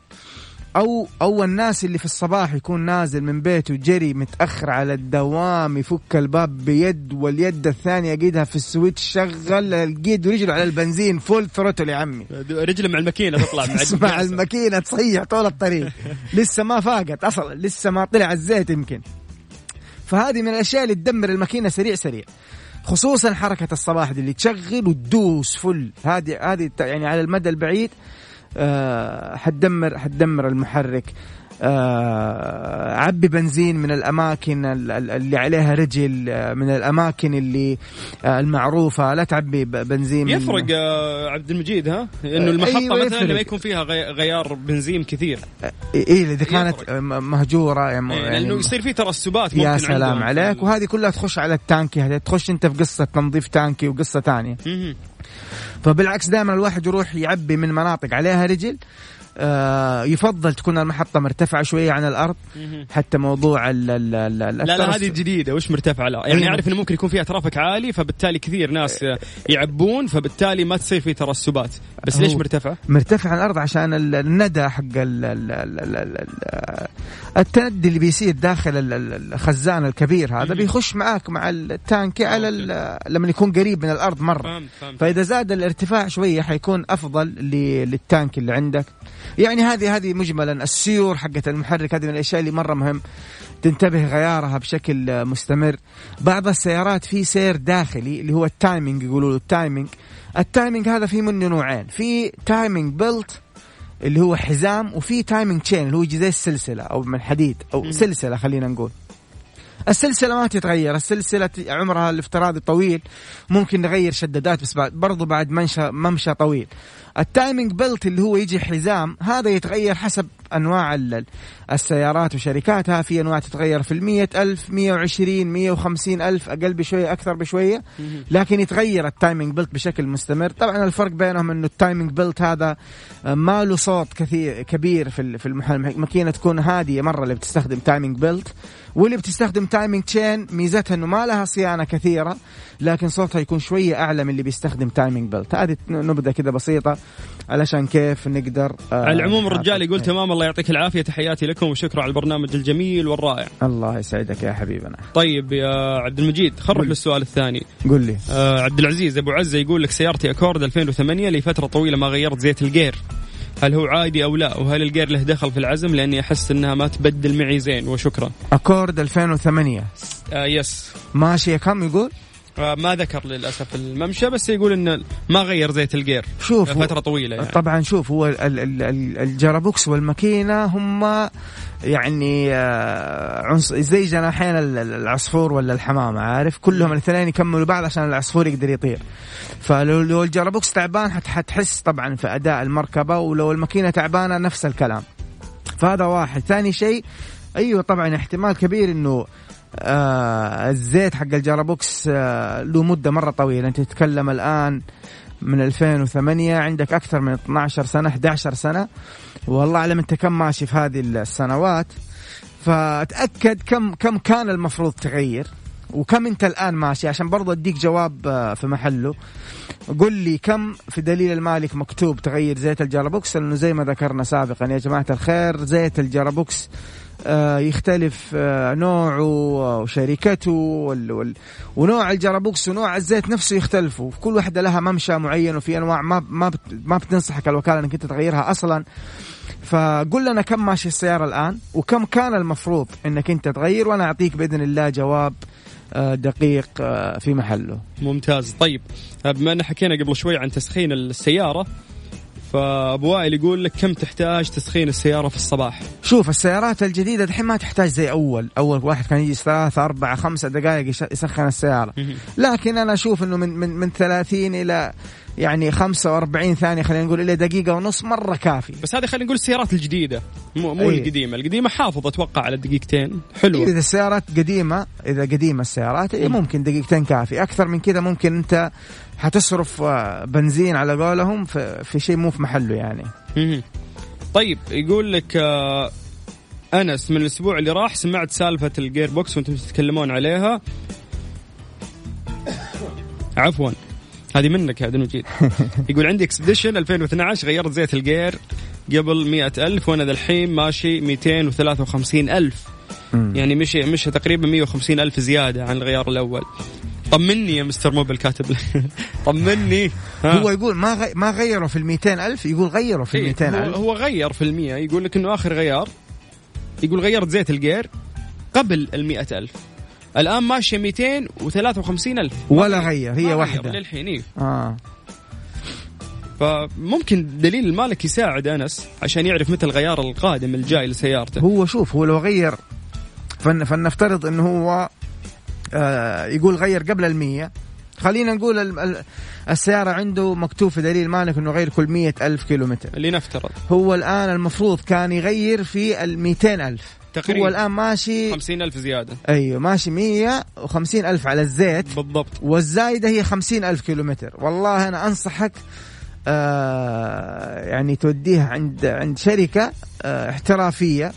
أو أو الناس اللي في الصباح يكون نازل من بيته جري متأخر على الدوام يفك الباب بيد واليد الثانية يقيدها في ال switch شغل القيد ورجله على البنزين full throttle يا عمي. رجله مع الماكينة تطلع مع الجلسة. الماكينة تصيح طول الطريق. لسه ما فاقت أصلا لسه ما طلع الزيت يمكن. فهذه من الأشياء اللي تدمر الماكينة سريع سريع. خصوصا حركة الصباح دي اللي تشغل وتدوس فل هذه هذه يعني على المدى البعيد حتدمر حتدمر المحرك آه عبي بنزين من الأماكن ال- ال- اللي عليها رجل آه، من الأماكن اللي آه المعروفة لا تعبي بنزين يفرق آه، عبد المجيد ها إنه آه، المحطة أيوة مثلا. ما يكون فيها غي- غيار بنزين كثير إيه إذا كانت يفرق. مهجورة يعني إيه، لأنه يصير في ترسبات ممكن يا سلام. عليك وهذه كلها تخش على التانكي هذه تخش أنت في قصة تنظيف تانكي وقصة تانية مهم. فبالعكس دائما الواحد يروح يعبي من مناطق عليها رجل يفضل تكون المحطة مرتفعة شوية عن الأرض حتى موضوع ال ال ال ال- لا لا هذه جديدة. وش مرتفعة لا يعني أيوة. أعرف إنه ممكن يكون فيها traffic عالي فبالتالي كثير ناس يعبون فبالتالي ما تصير في ترسبات. بس ليش مرتفعة؟ مرتفع عن الأرض عشان ال- الندى حق ال- ال- ال- ال- ال- ال- التندي اللي بيصير داخل ال- ال- الخزان الكبير هذا. بيخش معاك مع التانكي على لما يكون قريب من فهمت فهمت. فإذا زاد الارتفاع شوية حيكون أفضل ل- لل tank اللي عندك. يعني هذه هذه مجملا السيور حقت المحرك. هذه من الأشياء اللي مرة مهم. تنتبه غيارها بشكل مستمر. بعض السيارات في سير داخلي اللي هو ال timing يقولوا له ال timing. ال timing هذا في منه نوعين. في timing belt اللي هو حزام وفي timing chain اللي هو زي السلسلة أو من حديد أو مم. سلسلة خلينا نقول. السلسلة ما تتغير. السلسلة عمرها الافتراضي طويل. ممكن نغير شدادات بس بعد برضو بعد منشى ممشى طويل. ال timing belt اللي هو يجي حزام هذا يتغير حسب أنواع ال- السيارات وشركاتها. في أنواع تتغير في المية ألف مية وعشرين مية وخمسين ألف أقل بشوية أكثر بشوية. لكن يتغير ال timing belt بشكل مستمر. طبعا الفرق بينهم إنه ال timing belt هذا آه، ما له صوت كثير كبير في في الماكينة تكون هادية مرة اللي بتستخدم timing belt. واللي بتستخدم timing chain ميزتها إنه ما لها صيانة كثيرة. لكن صوتها يكون شوية أعلى من اللي بيستخدم timing belt هذه نبذة كذا بسيطة علشان كيف نقدر آه، على العموم الرجال يقول. تمام الله يعطيك العافية. تحياتي لكم وشكرا على البرنامج الجميل والرائع. الله يسعدك يا حبيبنا. طيب يا عبد المجيد قل. للسؤال الثاني. قل لي. آه عبد العزيز أبو عزه يقول لك سيارتي Accord 2008 لفترة طويلة ما غيرت زيت ال gear. هل هو عادي أو لا؟ وهل ال gear له دخل في العزم؟ لأني أحس إنها ما تبدل معي زين وشكرا. Accord 2008 آه yes ماشيه كم يقول؟ ما ذكر للأسف الممشى بس يقول إنه ما غير زيت ال gear. شوف هو- فترة طويلة يعني. طبعا شوف هو ال- ال- ال- ال gearbox والماكينة هم يعني آه، عنص زي جناحين ال- ال- العصفور ولا الحمامة عارف؟ كلهم الاثنين يكملوا بعض عشان العصفور يقدر يطير. فلو لو ال gearbox تعبان حت- حتحس طبعا في أداء المركبة ولو الماكينة تعبانة نفس الكلام. فهذا واحد. ثاني شيء أيوه طبعا احتمال كبير إنه آه الزيت حق ال gearbox آه له مدة مرة طويلة. أنت تتكلم الآن من 2008 عندك أكثر من 12 سنة 11 سنة. والله أعلم أنت كم ماشي في هذه السنوات. فتاكد كم كم كان المفروض تغير. وكم انت الآن ماشي؟ عشان برضو أديك جواب آه، في محله. قل لي كم في دليل المالك مكتوب تغير زيت ال gearbox؟ لأنه زي ما ذكرنا سابقا يا جماعة الخير زيت ال gearbox آه، يختلف آه، نوعه وشركته ونوع الجرابوكس ونوع الزيت نفسه يختلفوا. كل واحدة لها ممشى معين وفي أنواع ما ما ما بتنصحك الوكالة إنك أنت تغيرها أصلا. فقل لنا كم ماشي السيارة الآن وكم كان المفروض إنك أنت تغير؟ وأنا أعطيك بإذن الله جواب دقيق آه، في محله. ممتاز. طيب بما إن حكينا قبل شوي عن تسخين السيارة فأبو وائل يقول لك كم تحتاج تسخين السيارة في الصباح؟ شوف السيارات الجديدة الحين ما تحتاج زي أول. أول واحد كان يجي ثلاثة أربعة خمسة دقائق يسخن السيارة. لكن أنا أشوف أنه من من من 30 إلى يعني 45 ثانية خلينا نقول إلى دقيقة ونص مرة كافي. بس هذه خلينا نقول السيارات الجديدة مو, مو أي. القديمة. القديمة حافظ أتوقع على دقيقتين حلوة. إذا السيارات قديمة إذا قديمة السيارات إيه ممكن دقيقتين كافي. أكثر من كذا ممكن أنت حتصرف آه، بنزين على قولهم في, في شيء مو في محله يعني. طيب يقول لك آه، أنس من الأسبوع اللي راح سمعت سالفة ال gearbox وأنتم تتكلمون عليها. عفوا. هذه منك يا عبد المجيد يقول عندي Expedition 2012 غيرت زيت ال gear قبل 100000 وأنا الحين ماشي 253000 يعني مشي مشي تقريبا 150000 زيادة عن الغيار الأول. طمني يا مستر موبل كاتب. طمني. هو يقول ما غي... ما غيروا في ال 200000 يقول غيروا في إيه، ال 200000 هو غير في المية يقول لك إنه آخر غيار يقول غيرت زيت الجير قبل ال 100000 الآن ماشية 253 ألف. ولا غير هي واحدة. للحين إيه. آه. فممكن دليل المالك يساعد أنس عشان يعرف متى الغيار القادم الجاي لسيارته. هو شوف هو لو غير فن فلنفترض إنه هو آه يقول غير قبل المية. خلينا نقول السيارة عنده مكتوب في دليل مالك إنه غير كل مية ألف كيلومتر. اللي نفترض هو الآن المفروض كان يغير في الميتين ألف. تقريبا. هو الآن ماشي خمسين ألف زيادة. أيوه ماشي 150 ألف على الزيت. بالضبط. والزايدة هي 50 ألف كيلومتر. والله أنا أنصحك آه يعني توديها عند عند شركة آه احترافية.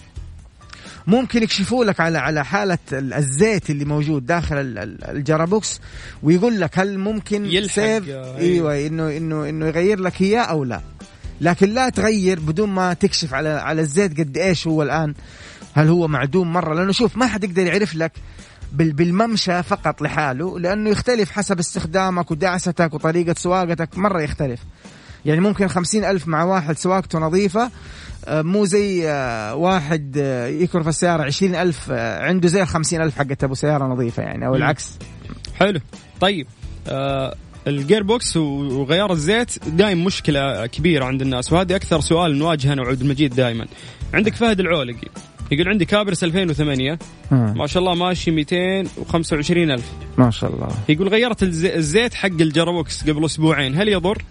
ممكن يكشفوا لك على على حالة ال- الزيت اللي موجود داخل ال- ال- الجرابوكس ويقول لك هل ممكن يلحق، سيف؟ آه، أيوه إنه إنه إنه يغير لك إياه أو لا. لكن لا تغير بدون ما تكشف على على الزيت قد إيش هو الآن. هل هو معدوم مرة؟ لأنه شوف ما حد يقدر يعرف لك بال- بالممشى فقط لحاله لأنه يختلف حسب استخدامك ودعستك وطريقة سواقتك مرة يختلف. يعني ممكن خمسين ألف مع واحد سواقته نظيفة آه، مو زي آه، واحد آه، يكرف السيارة عشرين ألف عنده زي الخمسين ألف حقت أبو سيارة نظيفة يعني أو. العكس. حلو. طيب آه ال gearbox وغيار الزيت دائما مشكلة كبيرة عند الناس وهذه أكثر سؤال نواجهه أنا وعبد المجيد دائما عندك فهد العولقي. يقول عندي Caprice 2008 مم. ما شاء الله ماشي 225 ألف. ما شاء الله. يقول غيرت الزي- الزيت حق ال gearbox قبل أسبوعين. هل يضر؟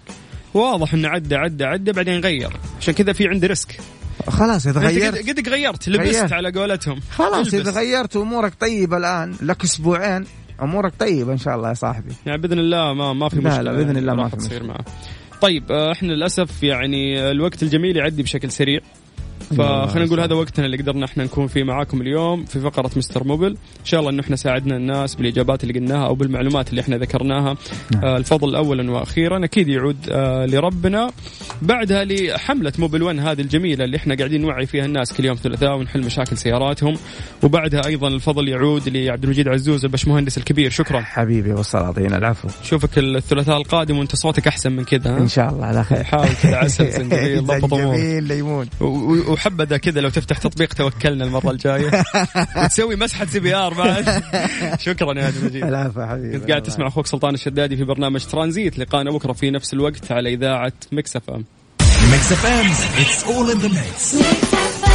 واضح إنه عدى عدى عدى بعدين غير. عشان كذا في عندي risk. خلاص إذا أنت غيرت قد قد غيرت لبست غيرت. على قولتهم. خلاص البس. إذا غيرت أمورك طيبة الآن لك أسبوعين أمورك طيبة إن شاء الله يا صاحبي. يعني بإذن الله ما ما في لا، مشكلة. لا، بإذن الله ما في مشكلة. معه. طيب آه، إحنا للأسف يعني الوقت الجميل يعدي بشكل سريع. فخلينا نقول هذا وقتنا اللي قدرنا إحنا نكون فيه معاكم اليوم في فقرة Mr. Mobil إن شاء الله انه إحنا ساعدنا الناس بالإجابات اللي قلناها أو بالمعلومات اللي إحنا ذكرناها. آه الفضل اولا وأخيرا أكيد يعود آه لربنا. بعدها لحملة Mobil 1 هذه الجميلة اللي إحنا قاعدين نوعي فيها الناس كل يوم ثلاثاء ونحل مشاكل سياراتهم. وبعدها أيضا الفضل يعود لعبد المجيد عزوز البشمهندس الكبير. شكرا. حبيبي والسلاطين العفو. شوفك الثلاثاء القادم وانت صوتك أحسن من كذا ها؟ إن شاء الله على خير. حاول كذا عسل زنجبيل ضبط أمورك. ليمون وحبذا كذا لو تفتح تطبيق توكلنا المرة الجاية. وتسوي مسحة CPR بعد. شكرا يا عبد المجيد. العفو حبيبي. كنت قاعد تسمع أخوك سلطان الشدادي في برنامج ترانزيت. لقانا بكرة في نفس الوقت على إذاعة Mix FM. Mix FM, it's all in the mix. Mix F